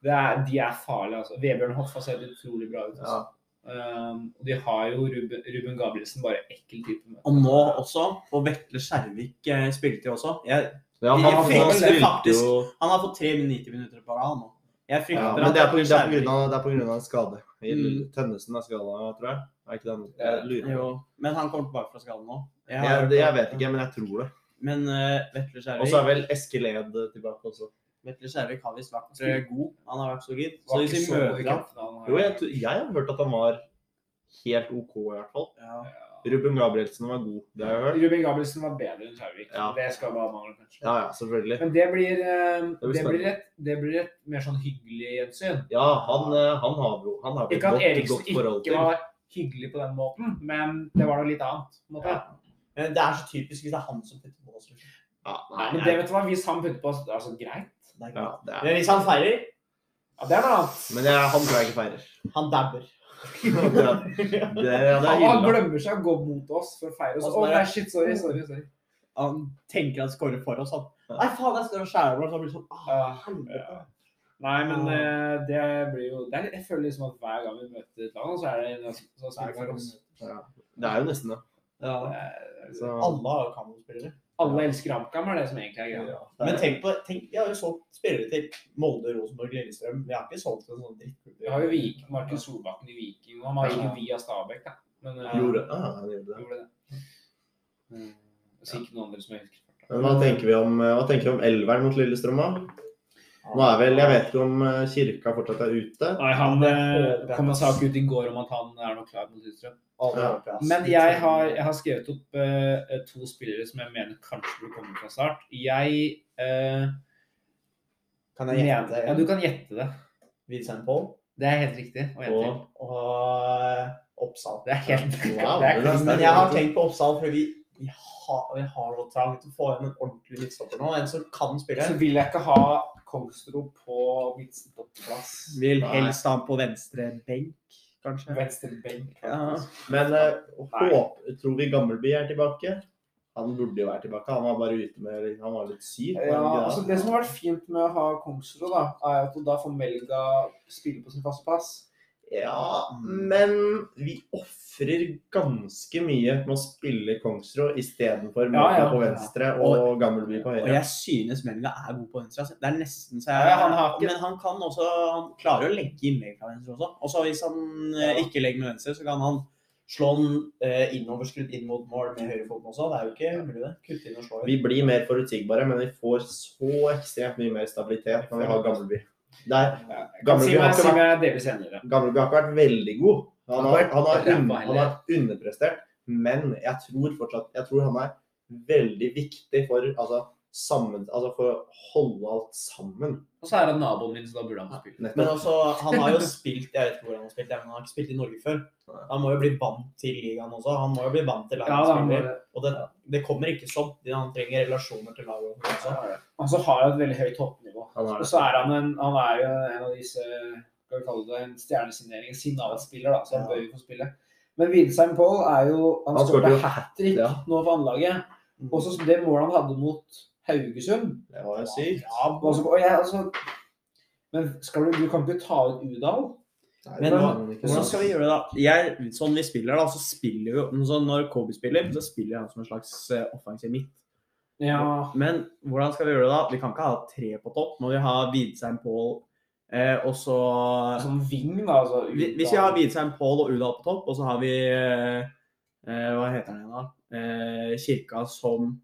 Det er, de er farlige, altså. Vebjørn Hoff har sett utrolig bra ut. Ja. Altså. Um, og de har jo Ruben, Ruben Gabrielsen, bare ekkel type. med. Og nå også, og Vetle Skjervik eh, spilte jo også. Jeg, Ja, han, Jeg han, han, faktisk- jo han har fått 390 minutter på rad nå. Jeg frykter ja, Men det er på, det er Skjervik- grunn av, det er på grunn av en skade. Mm. Tønnesen er skada, tror jeg. Er ikke den? Jeg lurer. Jo, men han kommer tilbake fra skaden nå. Jeg, Jeg, jeg vet ikke, men jeg tror det. Men uh, Vetle Og så er vel Eskil Ed tilbake også. Vetle Skjærvik har visst vært eh, god. Han har vært solid. Så Var hvis ikke vi så god møter ham. Jo, jeg, jeg har hørt at han var helt OK, i hvert fall. ja. Ruben Gabrielsen var god, det har jeg hørt. Ruben Gabrielsen var bedre enn Skjærvik. Ja. Det skal bare mangle, kanskje. Ja, ja, selvfølgelig. Men det blir, det, blir det, blir et, det blir et mer sånn hyggelig gjensyn. Ja, han, eh, han har jo han har et Ikke at godt, Eriksen godt forhold ikke til. var hyggelig på den måten, men det var noe litt annet. på en måte. Ja. Men Det er så typisk hvis det er han som putter på oss. liksom. Ja, Nei, men det vet du hva, Hvis han putter på oss, altså greit. Det er ja, greit. det er, Men hvis han feirer, Ja, Det er noe annet. men jeg, han tror jeg ikke feirer. han dabber. Det, det, det er Han, han glemmer seg å gå mot oss for å feire oss. Å så bare- nei, shit, sorry, sorry. sorry. Han tenker han scorer for oss. Han. Ja. Nei, faen, jeg står og skjærer meg. Så han blir sånn ah, Ja, helvete. Nei, men eh, det blir jo det er, Jeg føler liksom at hver gang vi møter et land, så er det en som spiller for oss. Ja, det er jo nesten det. Ja. Eh, Så, Alle har kanonspillere. Alle elsker HamKam, er det som egentlig er greia. Men tenk på, tenk, vi har jo solgt spillere til Molde, Rosenborg, Lillestrøm. Vi har ikke solgt en sånn dritt. Vi har jo Vik, Markus Solbakken i Viking, og han var ikke via Stabæk, da. Men uh, gjorde, ah, han gjorde det. gjorde det. Mm. Så ikke noen andre som jeg husker. Men hva tenker vi om, hva tenker vi om elveren mot Lillestrøm? da? Nå er vel, Jeg vet ikke om eh, Kirka fortsatt er ute. Nei, han eh, kom en sak ut i går om at han er nok klar mot Lillestrøm. Ja. Men jeg har, jeg har skrevet opp eh, to spillere som jeg mener kanskje burde komme fra start. Jeg eh, Kan jeg gjette det? Ja, du kan gjette det. Vincent Paul Det er helt riktig. Og. Og og eh, Oppsal. Det er helt Wow, det er Men jeg har tenkt på Oppsal fordi vi, vi, har, vi har så trangt til å få inn en ordentlig midtstopper nå. En som kan spille. Så vil jeg ikke ha Kongsro på midtstopperplass. Vil helst ha han på venstre benk, kanskje. Venstre benk. Ja. Men uh, håp, tror vi Gammelby er tilbake? Han burde jo være tilbake. Han var bare ute med Han var litt syk. Ja, altså Det som har vært fint med å ha Kongsro, da, er at du da får Melga spille på sin faste plass. Ja, men vi ofrer ganske mye med å spille Kongsrå istedenfor Melga Ja, ja. på venstre og Gammelby på Og høyre. jeg synes Melga er god på venstre. Altså. Det er nesten så jeg ja, han har ikke- Men han kan også Han klarer å legge innlegg fra venstre også. Og så hvis han eh, Ja. ikke legger med venstre, så kan han slå den eh, innoverskrudd inn mot mål med høyrefoten også. Det er jo ikke mulig, det. Kutte inn og slå. Vi blir mer forutsigbare, men vi får så ekstremt mye mer stabilitet når vi har Gammelby. Der, si har si har vært veldig god. Han har, han har, han, har, han har underprestert, men jeg tror fortsatt Jeg tror han er veldig viktig for, altså, sammen, altså for å holde alt sammen. Og så er han naboen min, så da burde han spille. Men også, altså, han har jo spilt Jeg vet ikke hvor han har spilt, men han har ikke spilt i Norge før. Han må jo bli vant til ligaen også. Han må jo bli vant til Ja, laget han spiller. Og det, det kommer ikke sånn. Han trenger relasjoner til laget også. Han så har jo et veldig høyt toppnivå. Og så er han en, han er jo en av disse skal vi kalle det en stjernesignering, signalspiller, da, så han Ja. bør jo få spille. Men Winsheim Poll er jo Han, Han skåret hat trick ja. nå for anlaget. Også Og så det målet han hadde mot Haugesund Det var jo sykt. ja, og så, og jeg, altså, Men skal du, du kan ikke ta ut Udal? Men. Hvordan skal vi gjøre det, da? Jeg, sånn vi spiller, da, så spiller vi jo så Når Kobe spiller, så spiller han som en slags eh, offensiv midt. Ja. Men hvordan skal vi gjøre det, da? Vi kan ikke ha tre på topp. Må vi ha Widsheim, Paul eh, og så Som ving, da. Altså, Hvis vi har Widsheim, Paul og Udal på topp, og så har vi eh, eh, Hva heter han igjen, da? Eh, Kirka som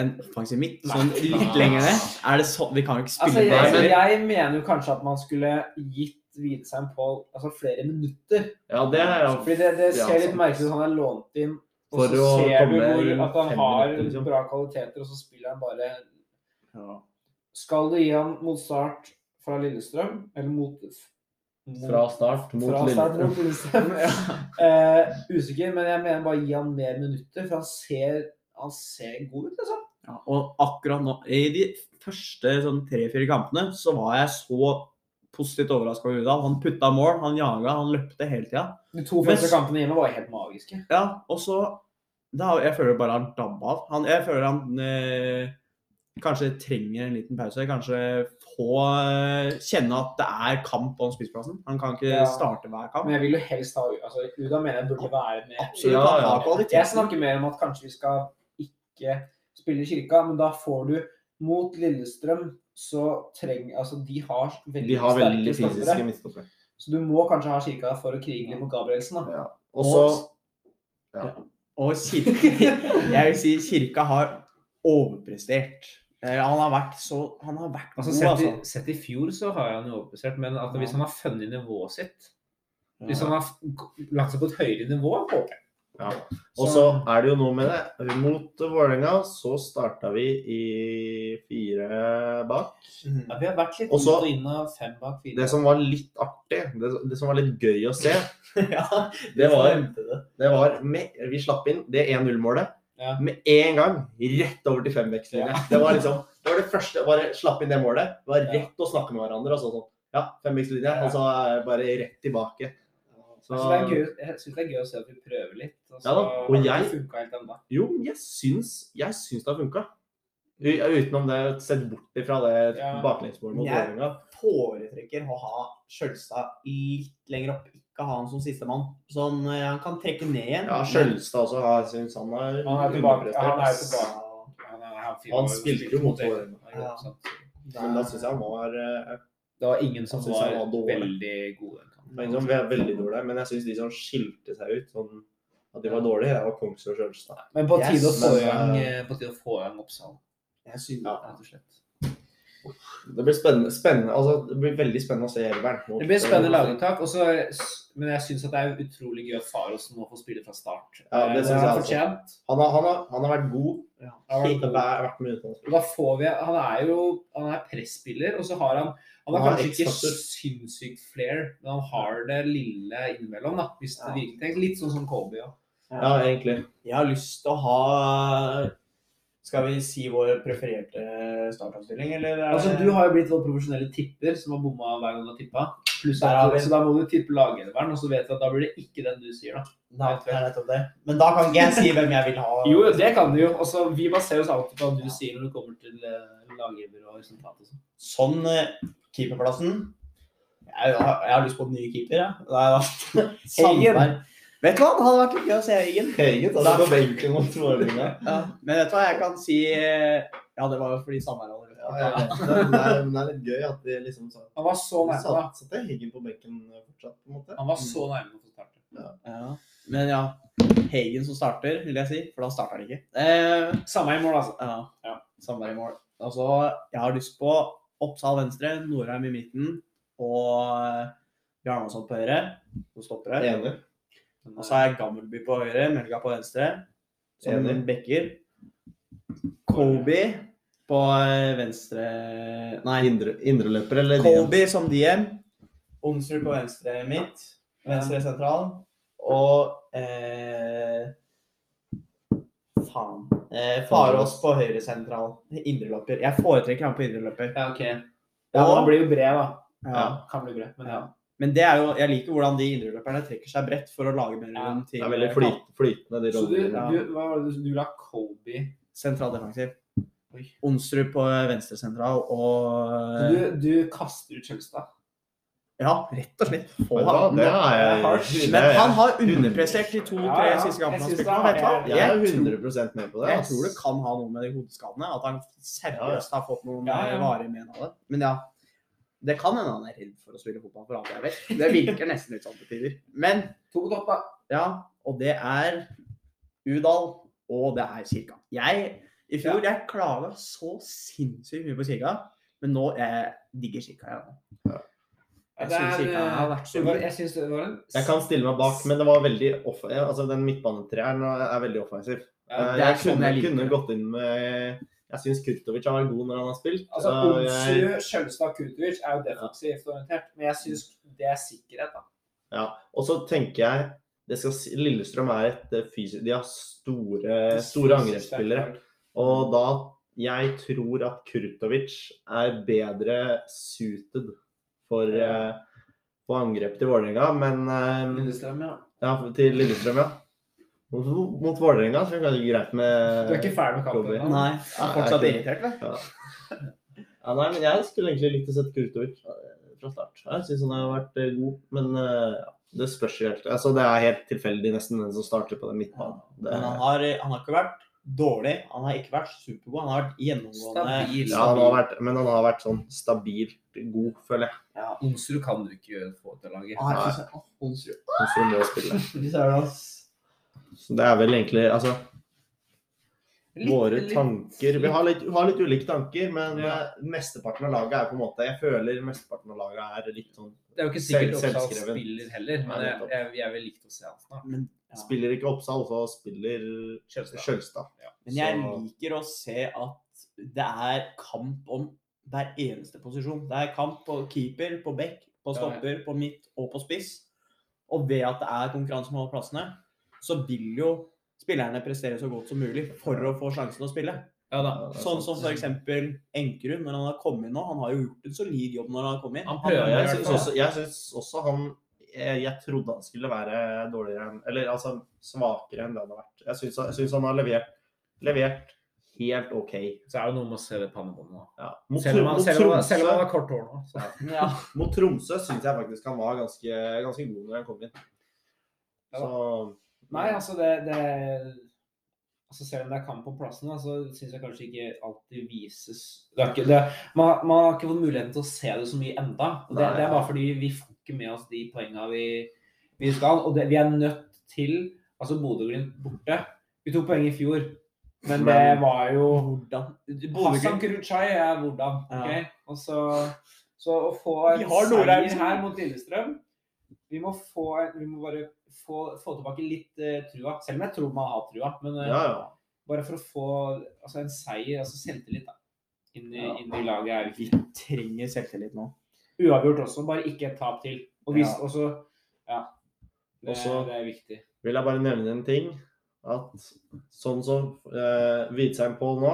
en offensiv midt. Sånn litt lenger ned. Er det sånn Vi kan jo ikke Altså, spille jeg, det. altså, jeg mener jo kanskje at man skulle gitt Widsheim på altså, flere minutter. Ja, det er jo Fordi det, det Ja, ser litt merkelig ut. Han er lånt inn, og For så ser du hvor, at han har minutter, liksom. bra kvaliteter, og så spiller han bare Ja. Skal du gi han mot start fra Lillestrøm, eller mot, fra start mot fra start Lillestrøm. mot Lillestrøm? uh, usikker, men jeg mener bare gi han mer minutter, for han ser, han ser god ut, liksom. Ja, og akkurat nå, i de første sånn tre-fire kampene, så var jeg så positivt overraska over Udal. Han putta mål, han jaga, han løpte hele tida. De to første kampene hjemme var helt magiske. Ja, og så da, Jeg føler bare han dabba av. Han, jeg føler han eh, kanskje trenger en liten pause. Kanskje få eh, kjenne at det er kamp om spissplassen. Han kan ikke Ja. starte hver kamp. Men jeg vil jo helst ha altså, Uda mener jeg burde være med. Absolutt. Ja, ja. Jeg snakker mer om at kanskje vi skal ikke spiller i kirka, men da får du mot Lillestrøm så trenger Altså, de har veldig De har veldig fysiske midtstoppere. Så du må kanskje ha kirka for å krige litt mot Gabrielsen, da. Ja. Og ja. Og kirka, jeg vil si kirka har overprestert. Eh, Han har vært så Han har vært Altså, god, sett, altså. i, sett i fjor så har han jo overprestert, men at hvis han har funnet nivået sitt Hvis han har lagt seg på et høyere nivå håper jeg. Ja. Og så er det jo noe med det. Mot Vålerenga så starta vi i fire bak. Mhm. Ja, vi har vært litt Også, ut og inn av fem bak fire. Det som var litt artig, det, det som var litt gøy å se, ja, det var, det. det var med, Vi slapp inn det 1-0-målet Ja. med en gang. Rett over til femvektslinja. Det var liksom det var det første. Bare slapp inn det målet. Det var rett å snakke med hverandre. Og så sånn Ja, femvektslinja. Og så bare rett tilbake. Så, Altså, det er gøy, jeg syns det er gøy å se at vi prøver litt. Og så Ja og har det jeg- funka helt ennå. Jo, jeg syns, jeg syns det har funka. Utenom det, sett bort ifra det Ja. baklengsmålet mot Jeg- Vålerenga. Foretrekker å ha Skjølstad litt lenger opp. Ikke ha han som sistemann. Sånn eh, han kan trekke ned igjen. Ja, Skjølstad også Jeg syns han er Han er tilbake. Han er tilbake. Han, er- han, Han spilte jo mot Vålerenga. Ja. Men da syns jeg han var eh, Det var ingen som syntes han var, var dårlig. veldig gode. Var som var veldig dårlig, men jeg syns de som skilte seg ut, sånn at de var dårlige, det var Kongsrud og Sjølstad. Men på Yes, tide å få men, i gang, eh, eh, på tide å få i gang Oppsal, Jeg synes, Ja. rett og slett. Det blir spennende, spennende altså, det blir veldig spennende å se Elveren. mot- Det blir spennende laguttak. Men jeg syns det er utrolig gøy at Faros nå får spille fra start. Ja, det Eh, synes har jeg fortjent. Han har, han, har, han har vært god. Ja. Vært da får vi, Han er jo han er presspiller, og så har han Han har Han har kanskje ikke sinnssykt flair, men han har det lille innimellom, da, hvis Ja. virkelig trengs. Litt sånn som Kobe. Ja. Ja, egentlig. Jeg har lyst til å ha Skal vi si vår prefererte startoppstilling, eller? er Altså, Du har jo blitt vår profesjonelle tipper, som har bomma hver gang du har tippa. Pluss Der så da må du tippe lageleveren, og så vet vi at da blir det ikke den du sier, da. Nei, det er nettopp det. Men da kan ikke jeg si hvem jeg vil ha. Jo, det kan du jo. Altså, vi baserer oss alltid på hva du sier når det kommer til uh, laggiver og resultat og sånn. Sånn eh, keeperplassen jeg, jeg har lyst på en ny keeper, jeg. Ja. Sandberg. Vet du hva, det hadde vært gøy å se Eggen. Hegen Da- på benken mot Vålerenga. Ja. Men vet du hva, jeg kan si eh, Ja, det var jo fordi Sandberg hadde Ja, ja. Det, er- det, er- det er litt gøy at de liksom sa Han var så nærme, da. Satt satte Heggen på benken fortsatt, på en måte. Han var så nærme å starte. Ja. Men ja, Heggen som starter, vil jeg si. For da starter han ikke. Eh, Samme i mål, altså. ja. Ja. Samme i mål. Altså, jeg har lyst på Oppsal venstre, Norheim i midten og eh, Bjarnason på høyre. To stoppere. Enig. Og så har jeg Gammelby på høyre, Melga på venstre. Som bekker. Kobe på eh, venstre Nei, Indre, indreløper eller DM? Colby som DM. Onsrud på venstre midt. Venstre sentral. Og eh, Faen. Eh, Farås på høyre sentral. Indreløper. Jeg foretrekker han på indreløper. Ja, ok. Ja, han blir jo bred, da. Ja. Kan bli bred, men ja. Men det er jo, jeg liker hvordan de indreløperne trekker seg bredt for å lage mer rom til Det er veldig flyt, flytende, de Så du, rollene. Du, hva var det du, du la Colby sentral defensiv. Oi. Onsrud på venstre sentral og Så du, du kaster ut Kjølstad? Ja, rett og slett. Få du hva, han. det er jeg hardt. Men er- han har underprestert de to-tre Ja, ja. siste kampene Jeg han synes spilte. det vet du hva? er- Jeg er Jeg 100% med på det. Jeg ass. tror det kan ha noe med de hodeskadene. At han seriøst har fått noen Ja, ja. eh, varige men av det. Men ja, det kan hende han er redd for å spille fotball, for alt jeg vet. Det virker nesten litt sånn til tider. Men To på topp, da. ja, og det er Udal, og det er Kirka. Jeg, i fjor, jeg klaga så sinnssykt mye på Kirka, men nå jeg digger Kirka, Ja. nå. Jeg er, ikke han har vært så god. jeg en kan stille meg bak, men det var veldig off altså Den midtbanetreeren er veldig offensiv. ja, Eh, jeg sånn kunne, jeg kunne gått inn med Jeg syns Kurtovic har vært god når han har spilt. Altså, Eh, jeg, Onsrud, Kjølstad, Kutovic er jo defensivt orientert, men jeg syns det er sikkerhet, da. ja. Og så tenker jeg det skal, Lillestrøm er et eh, fysisk De har store, store angrepsspillere. Og da Jeg tror at Kurtovic er bedre suited for Ja. eh, på angrep til Vålerenga, men eh, Lillestrøm, ja. Ja, til Lillestrøm, ja. Mot, mot Vålerenga så er det kanskje greit med Du er ikke ferdig med kampen ennå? Nei, jeg er fortsatt irritert, vel? Ja. ja, nei, men jeg skulle egentlig likt å sette Kurtovic eh, fra start. Jeg syns han har vært eh, god, men eh, ja, det spørs jo helt. Altså, det er helt tilfeldig nesten den som starter på den midtbanen. Det, Men han har, han har ikke vært dårlig. Han har ikke vært supergod. Han har vært gjennomgående Stabil. ja, han har vært, men han har vært sånn stabilt god, føler jeg. Ja. Onsrud kan du ikke få til laget. Så- Onsrud. Må spille. Vi ser det, ass. Så det er vel egentlig Altså, Litt- våre litt- tanker Vi har litt, har litt ulike tanker, men Ja. eh, mesteparten av laget er på en måte Jeg føler mesteparten av laget er litt sånn Det er jo ikke sikkert Selv- Oppsal spiller heller, men jeg, jeg, jeg vil likt å se han snart. Men, ja. Spiller ikke Oppsal, så spiller Kjølstad. Ja. Men jeg Så- liker å se at det er kamp om hver eneste posisjon. Det er kamp på keeper, på back, på Ja, ja. stopper, på midt og på spiss. Og ved at det er konkurranse om alle plassene, så vil jo spillerne prestere så godt som mulig for å få sjansen til å spille. Ja da. Ja, Sånn som f.eks. Enkerud, når han har kommet inn nå. Han har jo gjort en solid jobb når han har kommet inn. Han prøver jeg syns også, jeg synes også han jeg, jeg trodde han skulle være dårligere enn Eller altså svakere enn det han har vært. Jeg syns, jeg syns han har levert, levert helt OK. Så er det noe med å se det pannebåndet nå. Ja. Mot, Selv om han, selv om, selv om han har kort hår nå. Så. Ja. mot Tromsø syns jeg faktisk han var ganske, ganske god når han kom inn. Ja. Så Nei, altså det, det altså Selv om det er kamp om plassen, så syns jeg kanskje ikke alltid vises det ikke, det, man, man har ikke fått muligheten til å se det så mye enda. Det, Nei. det er bare fordi vi får ikke med oss de poengene vi, vi skal. Og det, vi er nødt til Altså Bodø-Glimt borte. Vi tok poeng i fjor, men det var jo Hvordan? Hassan Kuruchai er hvordan. ok? Ja. Og så, så å få en seier her mot Lillestrøm Vi må, få, vi må bare få, få tilbake litt uh, trua. Selv om jeg tror man har trua. Men uh, ja, ja. bare for å få altså, en seier, altså selvtillit, da. Inn i, Ja. inn i laget er Vi trenger selvtillit nå. Uavgjort også, bare ikke et tap til. Og hvis også Ja. Det, Også- det er viktig. vil jeg bare nevne en ting. At sånn som uh, Hvidsheim Pål nå,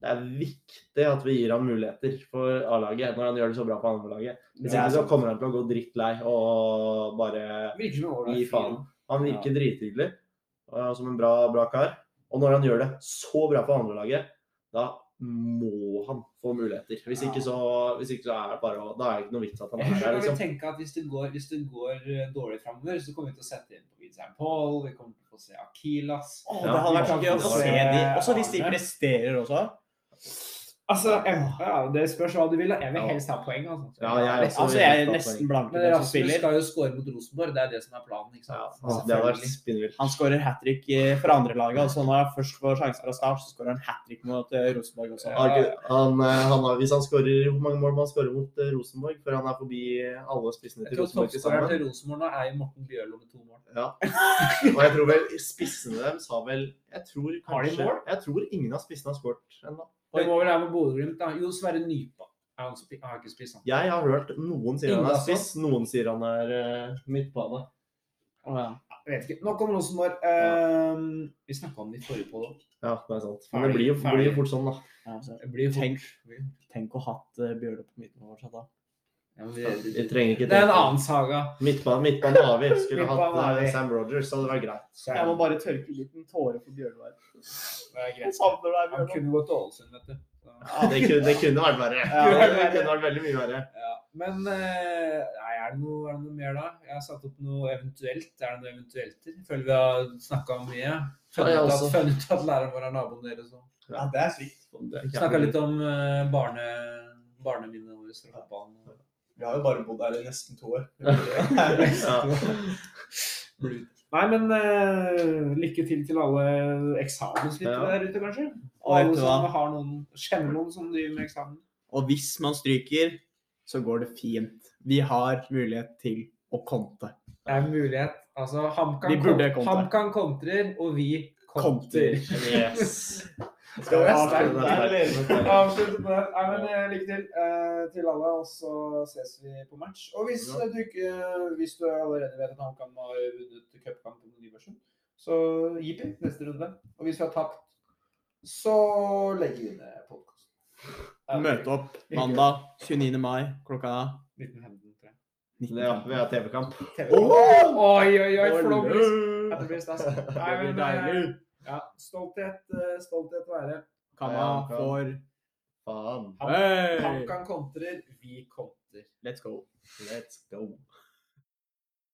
det er viktig at vi gir ham muligheter for A-laget når han gjør det så bra på andrelaget. Hvis ikke så kommer han til å gå drittlei og bare gi faen. Han virker drithyggelig uh, som en bra, bra kar. Og når han gjør det så bra på andrelaget, da må han få muligheter. Hvis ikke så, hvis ikke så er det bare å Da er det ikke noe vits at han er der, liksom. at hvis det går, hvis det går eh, dårlig framover, så kommer vi til å sette inn på Widsheim Paul, vi kommer til å se Akilas. oh, Ja, det hadde vært så vi gøy å se de. Også hvis de presterer også. Altså, jeg, ja, Det spørs hva du vil. Jeg vil helst ha poeng. altså. Ja, jeg også. Altså, jeg er nesten blank Men Rasmus spiller. skal jo score mot Rosenborg, det er det som er planen. ikke Ja, sant? det hadde spinnvilt. Han skårer hat trick for andre Altså, når han først får sjansen fra start, så skårer han hat trick mot eh, Rosenborg også. Ja, Han, eh, han har, hvis han skårer, Hvor mange mål må han skåre mot eh, Rosenborg før han er forbi alle spissene til Rosenborg Jeg tror til Rosenborg nå er jo Morten Bjørlo med to mål. Ja. Og jeg tror vel spissene deres har vel Jeg tror Har de kanskje mål? Jeg tror ingen av spissene har skåret ennå. Det må vel være med Bodø-Glimt, da. Jo, Sverre Nypa. Han spi- har ikke spist, han. Jeg har hørt noen sier han er spiss, noen sier han er uh, midtbane. Å, ja. Jeg vet ikke. Nok om Rosenborg. Ehm, vi snakka om det i forrige på Ja, det er sant. Men det blir jo, blir jo fort sånn, da. Ja, Det blir jo Tenk, fort. tenk å ha hatt uh, Bjørlo på midten fortsatt da. Ja, vi, Vi det, trenger ikke det er en annen saga. Midtbanen midtbane har vi. Skulle hatt eh, Sam Rogers, så hadde det vært greit. Så Jeg må bare tørke en liten tåre for Bjørlo her. det er greit. Deg, Han kunne gått til Ålesund, vet du. Ja, det, kunne, det kunne vært verre. Ja, det kunne vært veldig mye verre. Ja, men eh, nei, er, det noe, er det noe mer da? Jeg har satt opp noe eventuelt. Er det noe eventuelter? Jeg føler vi har snakka om mye. Funnet ut ut at læreren vår er naboen deres. og Ja, det er sykt. Det er Snakka litt om uh, barne, barneminnene våre fra fotballen. Vi har jo bare bodd her i nesten to år. Nei, men uh, lykke til til alle eksamenslyttere Ja. der ute, kanskje. Og alle som har noen, kjenner noen som driver med eksamen. Og hvis man stryker, så går det fint. Vi har mulighet til å konte. Det er mulighet. Altså, HamKam kontrer, og vi Konter. kontrer. Yes. Skal vi avslutte der, der? Avslutte på det. Nei, men eh, Lykke til eh, til alle, og så ses vi på match. Og hvis Ja. du ikke Hvis du allerede vet at HamKam har vunnet cupkampen med Nybergsen, så jippi neste runde. Og hvis vi har tapt, så legger vi ned podkasten. Møte opp mandag 29. mai klokka 1915, tror jeg. 19. Ja, vi har TV-kamp. Oi, oi, oi! Flomlys. Oi, At det blir stas. Nei, men deilig. Ja, stolthet, eh, stolthet å være. Kamma for Faen. Han, Hey! han kan kontrer, vi kontrer. Let's go. Let's go.